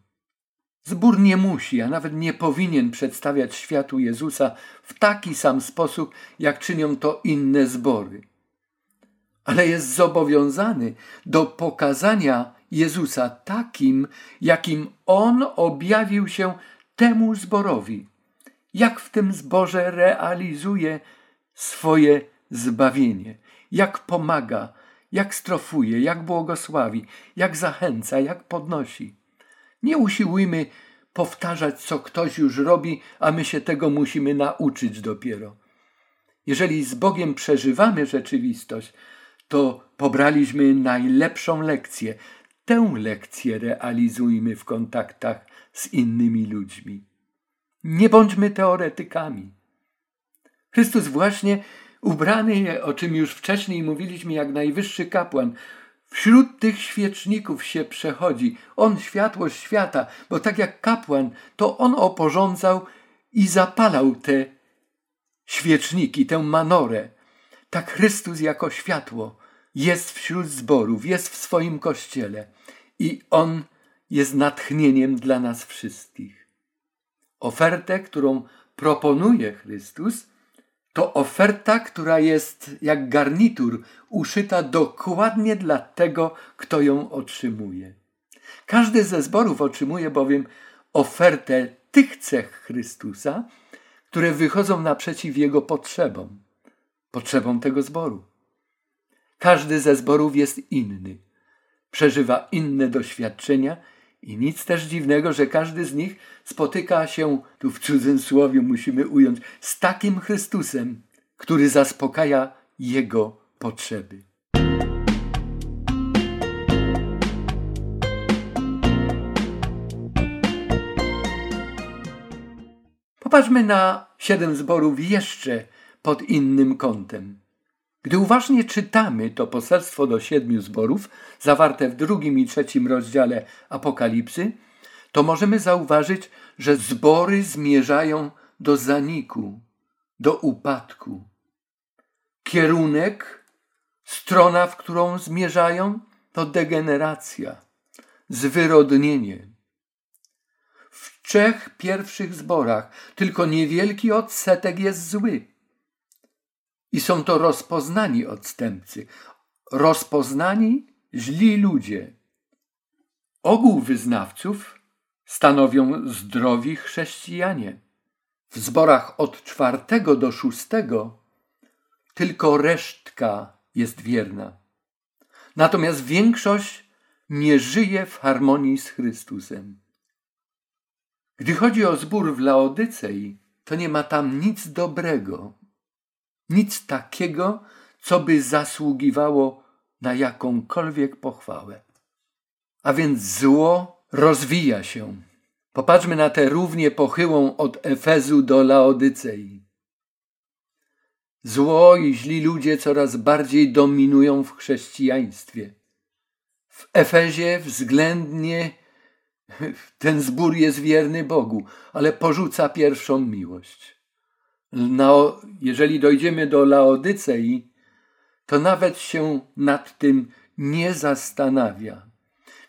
Zbór nie musi, a nawet nie powinien przedstawiać światu Jezusa w taki sam sposób, jak czynią to inne zbory. Ale jest zobowiązany do pokazania Jezusa takim, jakim On objawił się temu zborowi. jak w tym zborze realizuje swoje zbawienie, jak pomaga, jak strofuje, jak błogosławi, jak zachęca, jak podnosi. Nie usiłujmy powtarzać, co ktoś już robi, a my się tego musimy nauczyć dopiero. Jeżeli z Bogiem przeżywamy rzeczywistość, to pobraliśmy najlepszą lekcję. Tę lekcję realizujmy w kontaktach z innymi ludźmi. Nie bądźmy teoretykami. Chrystus właśnie ubrany, o czym już wcześniej mówiliśmy, jak najwyższy kapłan, wśród tych świeczników się przechodzi. On światłość świata, bo tak jak kapłan, to on oporządzał i zapalał te świeczniki, tę manorę. Tak Chrystus jako światło jest wśród zborów, jest w swoim kościele i On jest natchnieniem dla nas wszystkich. Ofertę, którą proponuje Chrystus, to oferta, która jest jak garnitur, uszyta dokładnie dla tego, kto ją otrzymuje. Każdy ze zborów otrzymuje bowiem ofertę tych cech Chrystusa, które wychodzą naprzeciw jego potrzebom, potrzebom tego zboru. Każdy ze zborów jest inny, przeżywa inne doświadczenia i nic też dziwnego, że każdy z nich spotyka się, tu w cudzysłowie musimy ująć, z takim Chrystusem, który zaspokaja jego potrzeby. Popatrzmy na siedem zborów jeszcze pod innym kątem. Gdy uważnie czytamy to poselstwo do siedmiu zborów, zawarte w drugim i trzecim rozdziale Apokalipsy, to możemy zauważyć, że zbory zmierzają do zaniku, do upadku. Kierunek, strona, w którą zmierzają, to degeneracja, zwyrodnienie. W trzech pierwszych zborach tylko niewielki odsetek jest zły i są to rozpoznani odstępcy, rozpoznani źli ludzie. Ogół wyznawców stanowią zdrowi chrześcijanie. W zborach od czwartego do szóstego tylko resztka jest wierna. Natomiast większość nie żyje w harmonii z Chrystusem. Gdy chodzi o zbór w Laodycei, to nie ma tam nic dobrego. Nic takiego, co by zasługiwało na jakąkolwiek pochwałę. A więc zło rozwija się. Popatrzmy na tę równie pochyłą od Efezu do Laodycei. Zło i źli ludzie coraz bardziej dominują w chrześcijaństwie. W Efezie względnie *laughs* ten zbór jest wierny Bogu, ale porzuca pierwszą miłość jeżeli dojdziemy do Laodycei, to nawet się nad tym nie zastanawia.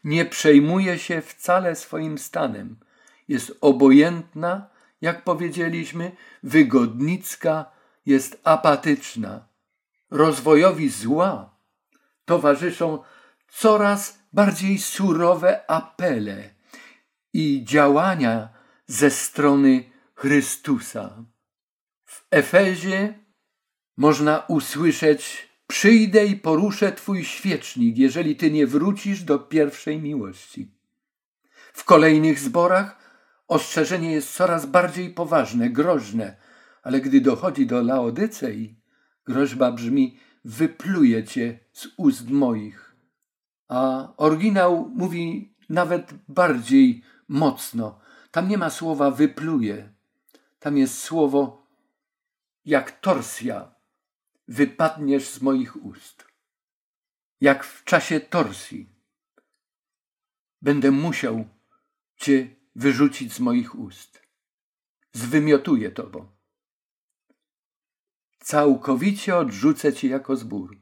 Nie przejmuje się wcale swoim stanem. Jest obojętna, jak powiedzieliśmy, wygodnicka, jest apatyczna. Rozwojowi zła towarzyszą coraz bardziej surowe apele i działania ze strony Chrystusa. Efezie można usłyszeć: Przyjdę i poruszę Twój świecznik, jeżeli Ty nie wrócisz do pierwszej miłości. W kolejnych zborach ostrzeżenie jest coraz bardziej poważne, groźne, ale gdy dochodzi do Laodycei, groźba brzmi: Wypluję Cię z ust moich. A oryginał mówi nawet bardziej mocno. Tam nie ma słowa wypluje, tam jest słowo jak torsja wypadniesz z moich ust. Jak w czasie torsji będę musiał Cię wyrzucić z moich ust. Zwymiotuję Tobą. Całkowicie odrzucę Cię jako zbór.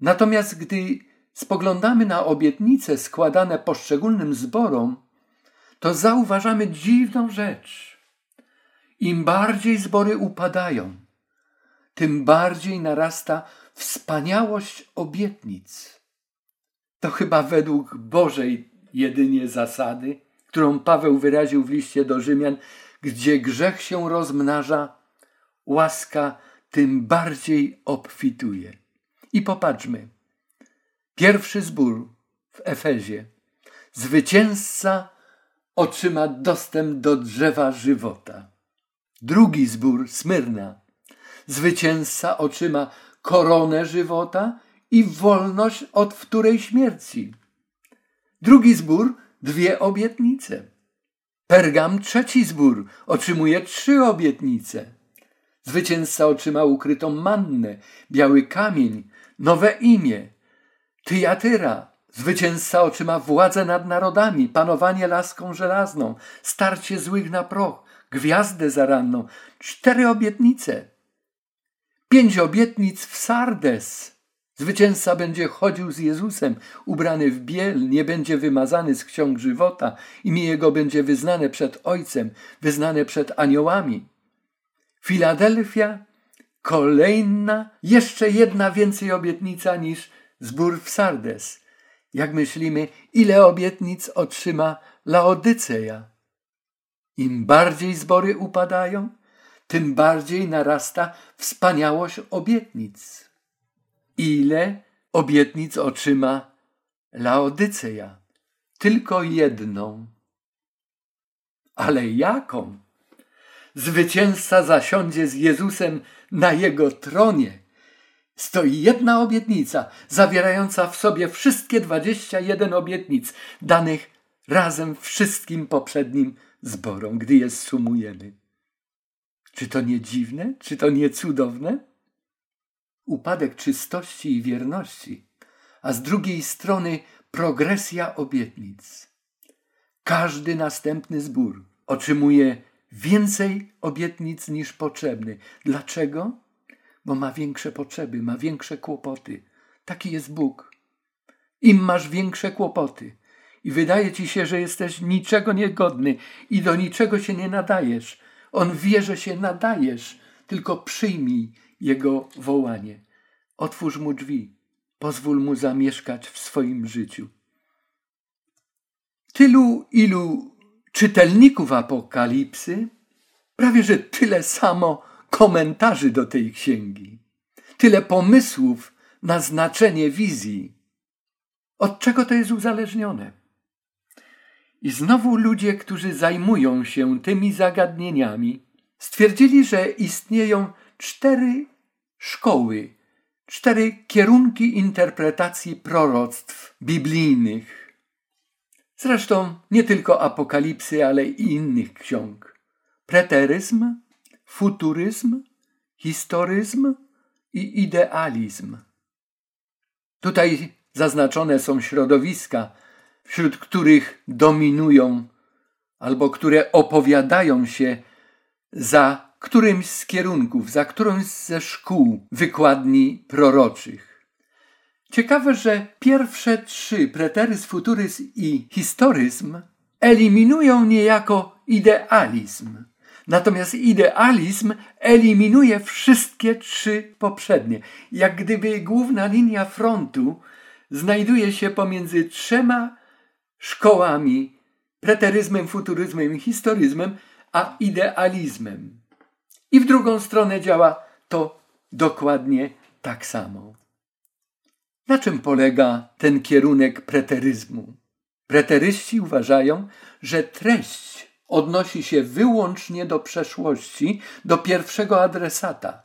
Natomiast gdy spoglądamy na obietnice składane poszczególnym zborom, to zauważamy dziwną rzecz. Im bardziej zbory upadają, tym bardziej narasta wspaniałość obietnic. To chyba według Bożej jedynie zasady, którą Paweł wyraził w liście do Rzymian, gdzie grzech się rozmnaża, łaska tym bardziej obfituje. I popatrzmy. Pierwszy zbór w Efezie. Zwycięzca otrzyma dostęp do drzewa żywota. Drugi zbór, Smyrna. Zwycięzca otrzyma koronę żywota i wolność od wtórej śmierci. Drugi zbór, dwie obietnice. Pergam, trzeci zbór, otrzymuje trzy obietnice. Zwycięzca otrzyma ukrytą mannę, biały kamień, nowe imię. Tyjatyra, zwycięzca otrzyma władzę nad narodami, panowanie laską żelazną, starcie złych na proch, gwiazdę zaranną, cztery obietnice. Pięć obietnic w Sardes. Zwycięzca będzie chodził z Jezusem, ubrany w biel, nie będzie wymazany z ksiąg żywota, imię jego będzie wyznane przed Ojcem, wyznane przed aniołami. Filadelfia, kolejna, jeszcze jedna więcej obietnica niż zbór w Sardes. Jak myślimy, ile obietnic otrzyma Laodyceja? Im bardziej zbory upadają, tym bardziej narasta wspaniałość obietnic. Ile obietnic otrzyma Laodyceja? Tylko jedną. Ale jaką? Zwycięzca zasiądzie z Jezusem na jego tronie. Stoi jedna obietnica, zawierająca w sobie wszystkie dwadzieścia jeden obietnic, danych razem wszystkim poprzednim zborom, gdy je sumujemy. Czy to nie dziwne? Czy to nie cudowne? Upadek czystości i wierności, a z drugiej strony progresja obietnic. Każdy następny zbór otrzymuje więcej obietnic niż potrzebny. Dlaczego? Bo ma większe potrzeby, ma większe kłopoty. Taki jest Bóg. Im masz większe kłopoty i wydaje ci się, że jesteś niczego niegodny i do niczego się nie nadajesz, on wie, że się nadajesz, tylko przyjmij jego wołanie. Otwórz mu drzwi, pozwól mu zamieszkać w swoim życiu. Tylu, ilu czytelników Apokalipsy, prawie że tyle samo komentarzy do tej księgi, tyle pomysłów na znaczenie wizji. Od czego to jest uzależnione? I znowu ludzie, którzy zajmują się tymi zagadnieniami, stwierdzili, że istnieją cztery szkoły, cztery kierunki interpretacji proroctw biblijnych. Zresztą nie tylko Apokalipsy, ale i innych ksiąg. Preteryzm, futuryzm, historyzm i idealizm. Tutaj zaznaczone są środowiska, wśród których dominują albo które opowiadają się za którymś z kierunków, za którąś ze szkół wykładni proroczych. Ciekawe, że pierwsze trzy, preteryzm, futuryzm i historyzm, eliminują niejako idealizm. Natomiast idealizm eliminuje wszystkie trzy poprzednie. Jak gdyby główna linia frontu znajduje się pomiędzy trzema szkołami, preteryzmem, futuryzmem i historyzmem, a idealizmem. I w drugą stronę działa to dokładnie tak samo. Na czym polega ten kierunek preteryzmu? Preteryści uważają, że treść odnosi się wyłącznie do przeszłości, do pierwszego adresata,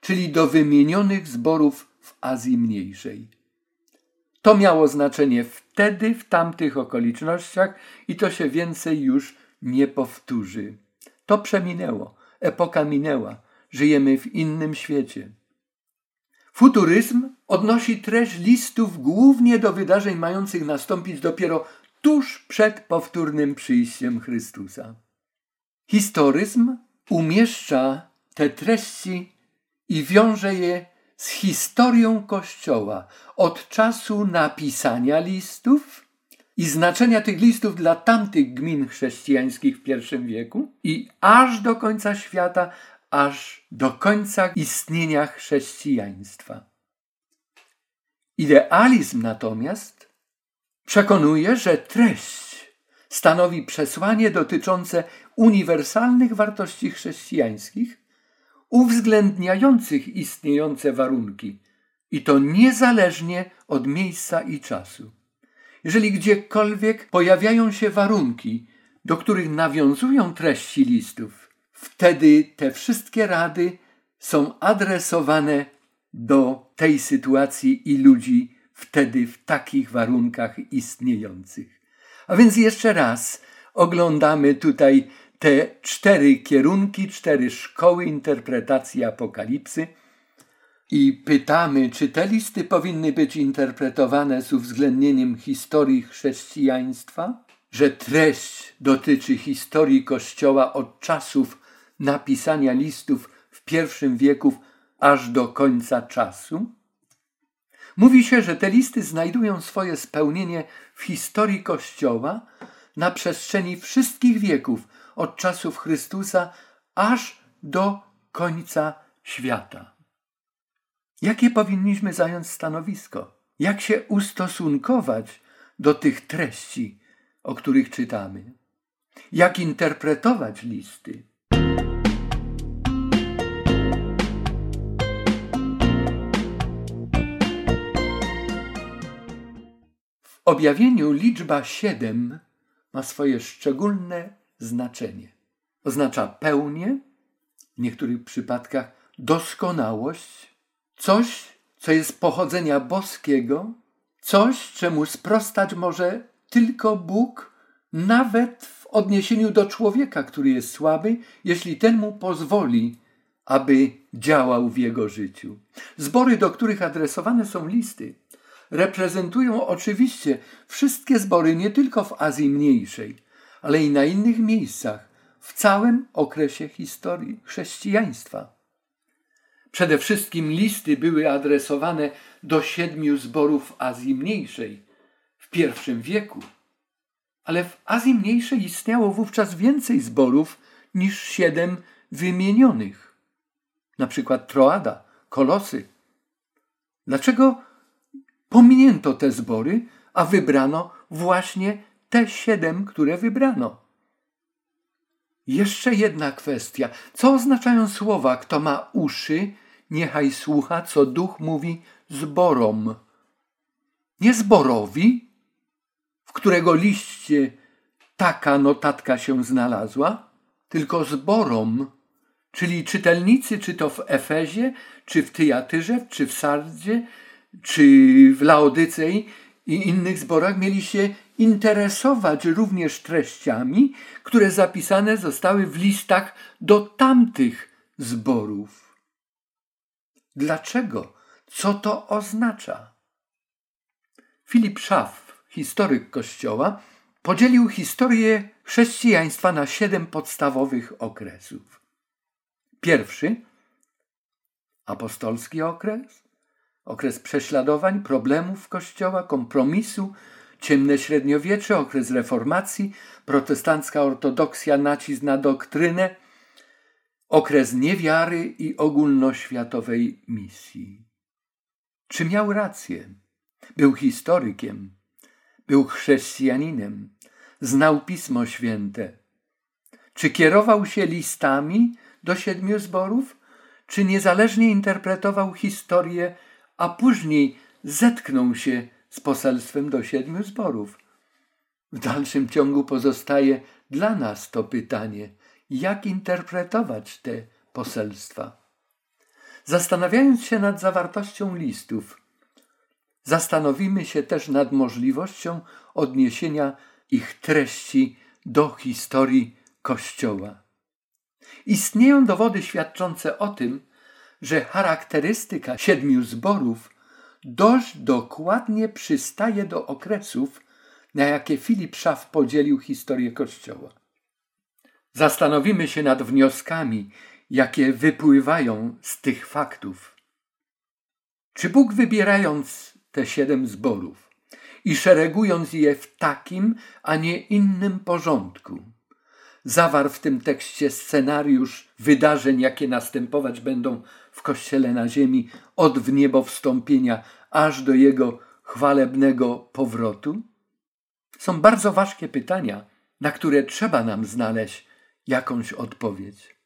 czyli do wymienionych zborów w Azji Mniejszej. To miało znaczenie wtedy, w tamtych okolicznościach i to się więcej już nie powtórzy. To przeminęło, epoka minęła, żyjemy w innym świecie. Futuryzm odnosi treść listów głównie do wydarzeń mających nastąpić dopiero tuż przed powtórnym przyjściem Chrystusa. Historyzm umieszcza te treści i wiąże je z historią Kościoła od czasu napisania listów i znaczenia tych listów dla tamtych gmin chrześcijańskich w I wieku i aż do końca świata, aż do końca istnienia chrześcijaństwa. Idealizm natomiast przekonuje, że treść stanowi przesłanie dotyczące uniwersalnych wartości chrześcijańskich, uwzględniających istniejące warunki, i to niezależnie od miejsca i czasu. Jeżeli gdziekolwiek pojawiają się warunki, do których nawiązują treści listów, wtedy te wszystkie rady są adresowane do tej sytuacji i ludzi wtedy w takich warunkach istniejących. A więc jeszcze raz oglądamy tutaj te cztery kierunki, cztery szkoły interpretacji apokalipsy i pytamy, czy te listy powinny być interpretowane z uwzględnieniem historii chrześcijaństwa, że treść dotyczy historii Kościoła od czasów napisania listów w pierwszym wieku aż do końca czasu? Mówi się, że te listy znajdują swoje spełnienie w historii Kościoła na przestrzeni wszystkich wieków, od czasów Chrystusa aż do końca świata. Jakie powinniśmy zająć stanowisko? Jak się ustosunkować do tych treści, o których czytamy? Jak interpretować listy? W objawieniu liczba siedem ma swoje szczególne znaczenie. Oznacza pełnię, w niektórych przypadkach doskonałość, coś, co jest pochodzenia boskiego, coś, czemu sprostać może tylko Bóg, nawet w odniesieniu do człowieka, który jest słaby, jeśli ten mu pozwoli, aby działał w jego życiu. Zbory, do których adresowane są listy, reprezentują oczywiście wszystkie zbory nie tylko w Azji Mniejszej, ale i na innych miejscach w całym okresie historii chrześcijaństwa. Przede wszystkim listy były adresowane do siedmiu zborów Azji Mniejszej w pierwszym wieku. Ale w Azji Mniejszej istniało wówczas więcej zborów niż siedem wymienionych. Na przykład Troada, Kolosy. Dlaczego pominięto te zbory, a wybrano właśnie te siedem, które wybrano? Jeszcze jedna kwestia. Co oznaczają słowa, kto ma uszy, niechaj słucha, co duch mówi zborom. Nie zborowi, w którego liście taka notatka się znalazła, tylko zborom, czyli czytelnicy, czy to w Efezie, czy w Tyjatyrze, czy w Sardzie, czy w Laodycei i innych zborach mieli się interesować również treściami, które zapisane zostały w listach do tamtych zborów. Dlaczego? Co to oznacza? Filip Schaff, historyk Kościoła, podzielił historię chrześcijaństwa na siedem podstawowych okresów. Pierwszy apostolski okres, okres prześladowań, problemów Kościoła, kompromisu, ciemne średniowiecze, okres reformacji, protestancka ortodoksja, nacisk na doktrynę, okres niewiary i ogólnoświatowej misji. Czy miał rację? Był historykiem, był chrześcijaninem, znał Pismo Święte. Czy kierował się listami do siedmiu zborów, czy niezależnie interpretował historię, a później zetknął się z poselstwem do siedmiu zborów? W dalszym ciągu pozostaje dla nas to pytanie, jak interpretować te poselstwa. Zastanawiając się nad zawartością listów, zastanowimy się też nad możliwością odniesienia ich treści do historii Kościoła. Istnieją dowody świadczące o tym, że charakterystyka siedmiu zborów dość dokładnie przystaje do okresów, na jakie Filip Szaf podzielił historię Kościoła. Zastanowimy się nad wnioskami, jakie wypływają z tych faktów. Czy Bóg wybierając te siedem zborów i szeregując je w takim, a nie innym porządku, zawarł w tym tekście scenariusz wydarzeń, jakie następować będą Kościele na ziemi od wniebowstąpienia aż do jego chwalebnego powrotu? Są bardzo ważkie pytania, na które trzeba nam znaleźć jakąś odpowiedź.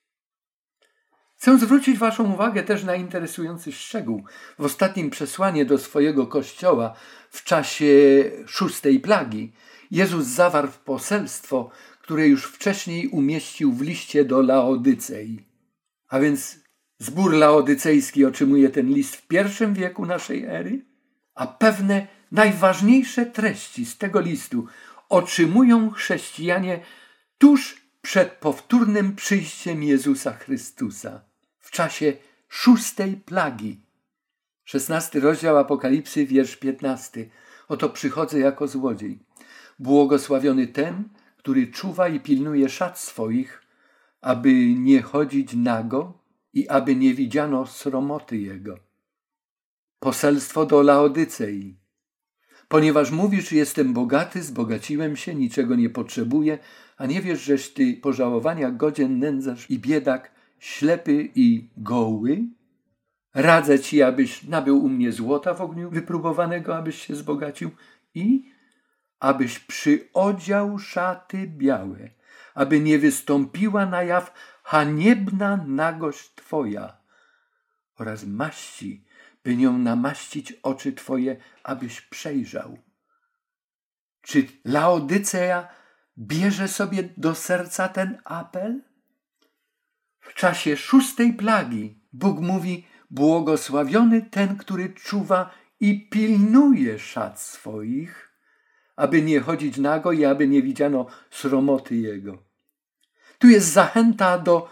Chcę zwrócić Waszą uwagę też na interesujący szczegół. W ostatnim przesłaniu do swojego kościoła w czasie szóstej plagi Jezus zawarł poselstwo, które już wcześniej umieścił w liście do Laodycei. A więc zbór laodycejski otrzymuje ten list w pierwszym wieku naszej ery, a pewne najważniejsze treści z tego listu otrzymują chrześcijanie tuż przed powtórnym przyjściem Jezusa Chrystusa w czasie szóstej plagi. Szesnasty rozdział Apokalipsy, wiersz piętnasty. Oto przychodzę jako złodziej. Błogosławiony ten, który czuwa i pilnuje szat swoich, aby nie chodzić nago i aby nie widziano sromoty jego. Poselstwo do Laodycei. Ponieważ mówisz, jestem bogaty, zbogaciłem się, niczego nie potrzebuję, a nie wiesz, żeś ty pożałowania godzien nędzarz i biedak, ślepy i goły? Radzę ci, abyś nabył u mnie złota w ogniu wypróbowanego, abyś się zbogacił i abyś przyodział szaty białe, aby nie wystąpiła na jaw haniebna nagość twoja oraz maści, by nią namaścić oczy twoje, abyś przejrzał. Czy Laodycea bierze sobie do serca ten apel? W czasie szóstej plagi Bóg mówi: Błogosławiony ten, który czuwa i pilnuje szat swoich, aby nie chodzić nago i aby nie widziano sromoty jego. Tu jest zachęta do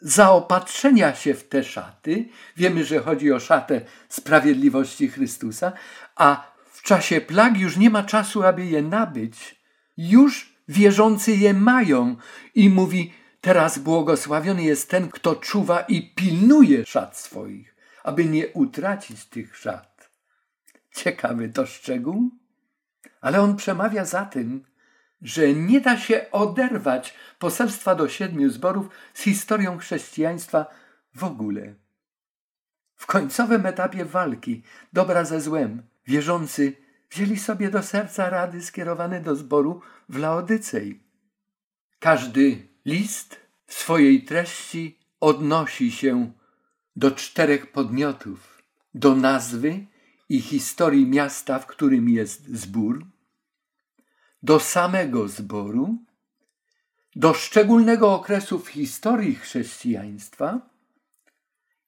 zaopatrzenia się w te szaty. Wiemy, że chodzi o szatę sprawiedliwości Chrystusa, a w czasie plag już nie ma czasu, aby je nabyć. Już wierzący je mają i mówi: Teraz błogosławiony jest ten, kto czuwa i pilnuje szat swoich, aby nie utracić tych szat. Ciekawy to szczegół, ale on przemawia za tym, że nie da się oderwać poselstwa do siedmiu zborów z historią chrześcijaństwa w ogóle. W końcowym etapie walki dobra ze złem wierzący wzięli sobie do serca rady skierowane do zboru w Laodycei. Każdy list w swojej treści odnosi się do czterech podmiotów: do nazwy i historii miasta, w którym jest zbór, do samego zboru, do szczególnego okresu w historii chrześcijaństwa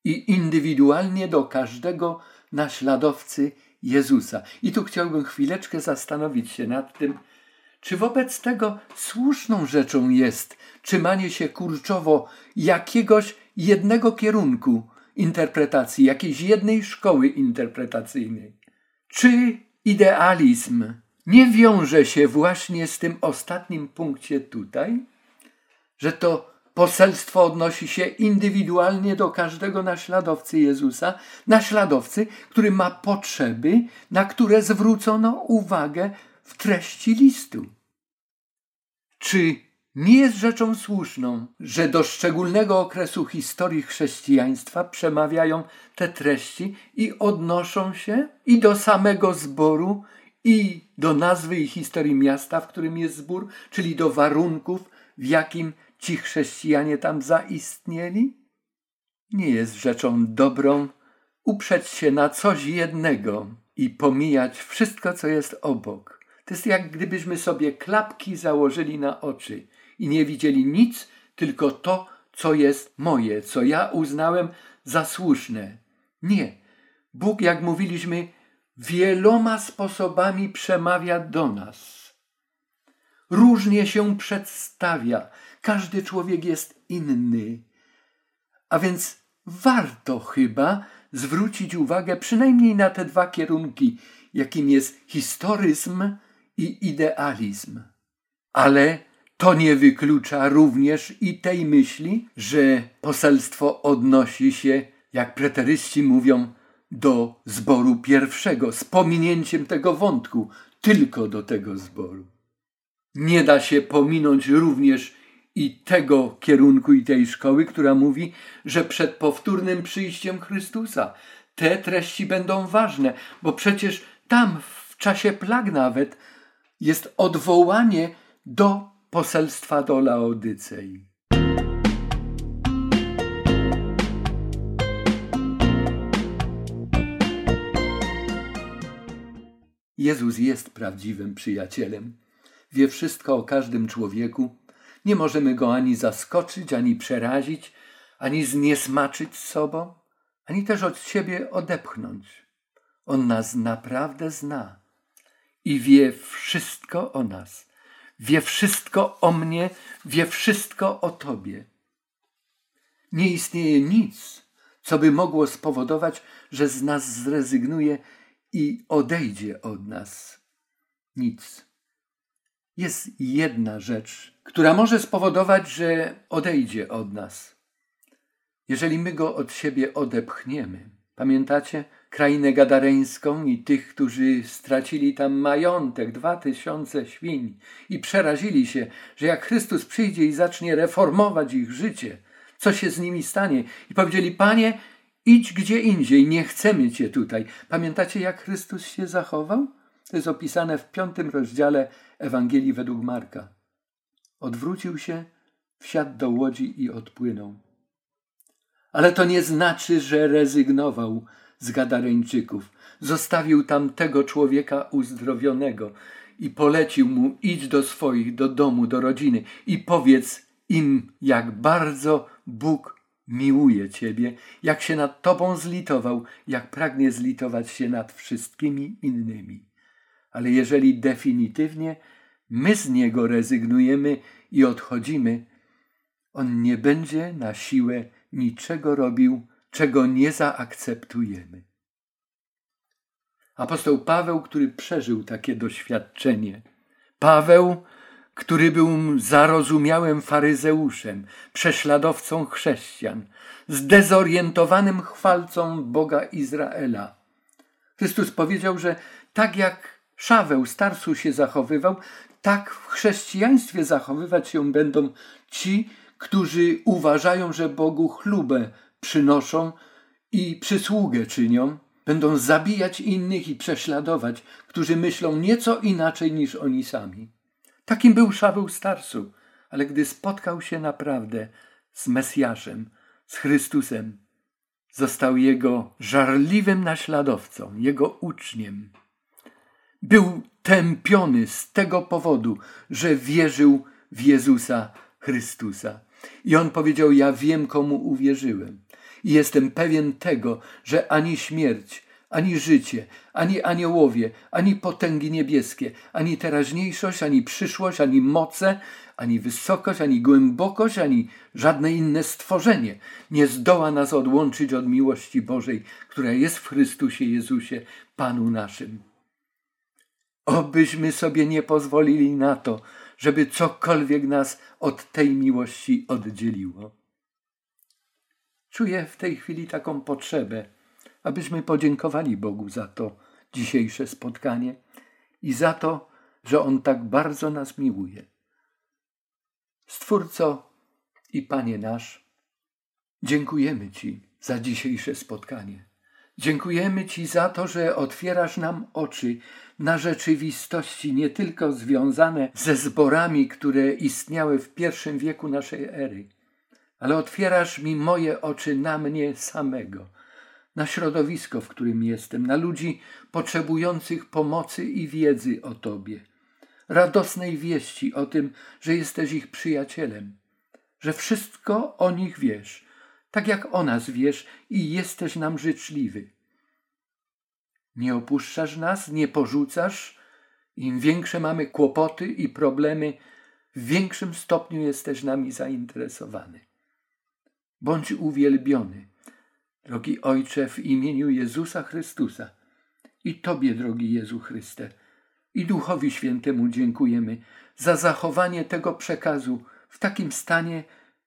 i indywidualnie do każdego naśladowcy Jezusa. I tu chciałbym chwileczkę zastanowić się nad tym, czy wobec tego słuszną rzeczą jest trzymanie się kurczowo jakiegoś jednego kierunku interpretacji, jakiejś jednej szkoły interpretacyjnej? Czy idealizm nie wiąże się właśnie z tym ostatnim punkcie tutaj, że to poselstwo odnosi się indywidualnie do każdego naśladowcy Jezusa, naśladowcy, który ma potrzeby, na które zwrócono uwagę w treści listu. Czy nie jest rzeczą słuszną, że do szczególnego okresu historii chrześcijaństwa przemawiają te treści i odnoszą się i do samego zboru, i do nazwy i historii miasta, w którym jest zbór, czyli do warunków, w jakim ci chrześcijanie tam zaistnieli? Nie jest rzeczą dobrą uprzeć się na coś jednego i pomijać wszystko, co jest obok. To jest jak gdybyśmy sobie klapki założyli na oczy i nie widzieli nic, tylko to, co jest moje, co ja uznałem za słuszne. Nie. Bóg, jak mówiliśmy, wieloma sposobami przemawia do nas. Różnie się przedstawia. Każdy człowiek jest inny. A więc warto chyba zwrócić uwagę przynajmniej na te dwa kierunki, jakim jest historyzm i idealizm. Ale to nie wyklucza również i tej myśli, że poselstwo odnosi się, jak preteryści mówią, do zboru pierwszego, z pominięciem tego wątku, tylko do tego zboru. Nie da się pominąć również i tego kierunku i tej szkoły, która mówi, że przed powtórnym przyjściem Chrystusa te treści będą ważne, bo przecież tam w czasie plag nawet jest odwołanie do poselstwa do Laodycei. Jezus jest prawdziwym przyjacielem. Wie wszystko o każdym człowieku. Nie możemy go ani zaskoczyć, ani przerazić, ani zniesmaczyć sobą, ani też od siebie odepchnąć. On nas naprawdę zna i wie wszystko o nas. Wie wszystko o mnie, wie wszystko o Tobie. Nie istnieje nic, co by mogło spowodować, że z nas zrezygnuje i odejdzie od nas. Nic. Jest jedna rzecz, która może spowodować, że odejdzie od nas. Jeżeli my go od siebie odepchniemy. Pamiętacie? krainę gadareńską i tych, którzy stracili tam majątek, dwa tysiące świń i przerazili się, że jak Chrystus przyjdzie i zacznie reformować ich życie, co się z nimi stanie? I powiedzieli, Panie, idź gdzie indziej, nie chcemy Cię tutaj. Pamiętacie, jak Chrystus się zachował? To jest opisane w piątym rozdziale Ewangelii według Marka. Odwrócił się, wsiadł do łodzi i odpłynął. Ale to nie znaczy, że rezygnował z Gadareńczyków. Zostawił tam tego człowieka uzdrowionego i polecił mu: idź do swoich, do domu, do rodziny i powiedz im, jak bardzo Bóg miłuje Ciebie, jak się nad Tobą zlitował, jak pragnie zlitować się nad wszystkimi innymi. Ale jeżeli definitywnie my z Niego rezygnujemy i odchodzimy, On nie będzie na siłę niczego robił, czego nie zaakceptujemy. Apostoł Paweł, który przeżył takie doświadczenie, Paweł, który był zarozumiałym faryzeuszem, prześladowcą chrześcijan, zdezorientowanym chwalcą Boga Izraela. Chrystus powiedział, że tak jak Szaweł starsu się zachowywał, tak w chrześcijaństwie zachowywać się będą ci, którzy uważają, że Bogu chlubę przynoszą i przysługę czynią, będą zabijać innych i prześladować, którzy myślą nieco inaczej niż oni sami. Takim był Szaweł Starsu, ale gdy spotkał się naprawdę z Mesjaszem, z Chrystusem, został jego żarliwym naśladowcą, jego uczniem. Był tępiony z tego powodu, że wierzył w Jezusa Chrystusa. I on powiedział: Ja wiem, komu uwierzyłem. I jestem pewien tego, że ani śmierć, ani życie, ani aniołowie, ani potęgi niebieskie, ani teraźniejszość, ani przyszłość, ani moce, ani wysokość, ani głębokość, ani żadne inne stworzenie nie zdoła nas odłączyć od miłości Bożej, która jest w Chrystusie Jezusie, Panu naszym. Obyśmy sobie nie pozwolili na to, żeby cokolwiek nas od tej miłości oddzieliło. Czuję w tej chwili taką potrzebę, abyśmy podziękowali Bogu za to dzisiejsze spotkanie i za to, że On tak bardzo nas miłuje. Stwórco i Panie nasz, dziękujemy Ci za dzisiejsze spotkanie. Dziękujemy Ci za to, że otwierasz nam oczy na rzeczywistości nie tylko związane ze zborami, które istniały w pierwszym wieku naszej ery, ale otwierasz mi moje oczy na mnie samego, na środowisko, w którym jestem, na ludzi potrzebujących pomocy i wiedzy o Tobie, radosnej wieści o tym, że jesteś ich przyjacielem, że wszystko o nich wiesz, tak jak o nas wiesz i jesteś nam życzliwy. Nie opuszczasz nas, nie porzucasz. Im większe mamy kłopoty i problemy, w większym stopniu jesteś nami zainteresowany. Bądź uwielbiony, drogi Ojcze, w imieniu Jezusa Chrystusa. I Tobie, drogi Jezu Chryste, i Duchowi Świętemu dziękujemy za zachowanie tego przekazu w takim stanie,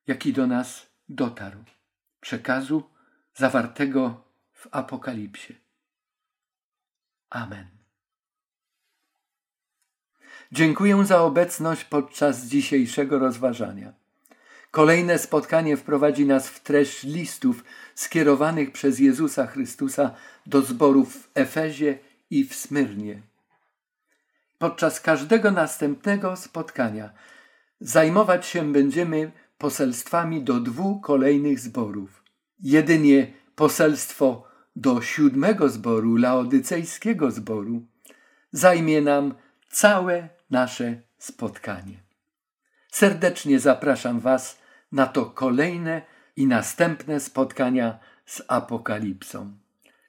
jaki do nas dotarł. Przekazu zawartego w Apokalipsie. Amen. Dziękuję za obecność podczas dzisiejszego rozważania. Kolejne spotkanie wprowadzi nas w treść listów skierowanych przez Jezusa Chrystusa do zborów w Efezie i w Smyrnie. Podczas każdego następnego spotkania zajmować się będziemy poselstwami do dwóch kolejnych zborów. Jedynie poselstwo do siódmego zboru, laodycejskiego zboru, zajmie nam całe nasze spotkanie. Serdecznie zapraszam Was na to kolejne i następne spotkania z Apokalipsą.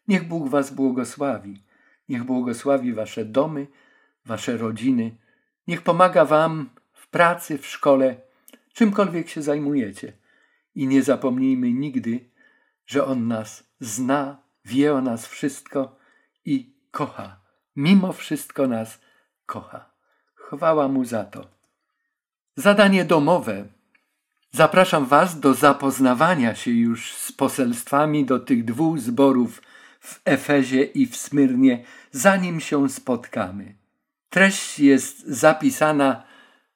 Niech Bóg Was błogosławi, niech błogosławi Wasze domy, Wasze rodziny, niech pomaga Wam w pracy, w szkole, czymkolwiek się zajmujecie. I nie zapomnijmy nigdy, że On nas zna, wie o nas wszystko i kocha. Mimo wszystko nas kocha. Chwała Mu za to. Zadanie domowe. Zapraszam Was do zapoznawania się już z poselstwami do tych dwóch zborów w Efezie i w Smyrnie, zanim się spotkamy. Treść jest zapisana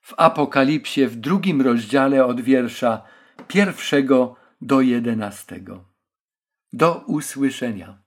w Apokalipsie w drugim rozdziale od wiersza pierwszego do jedenastego. Do usłyszenia.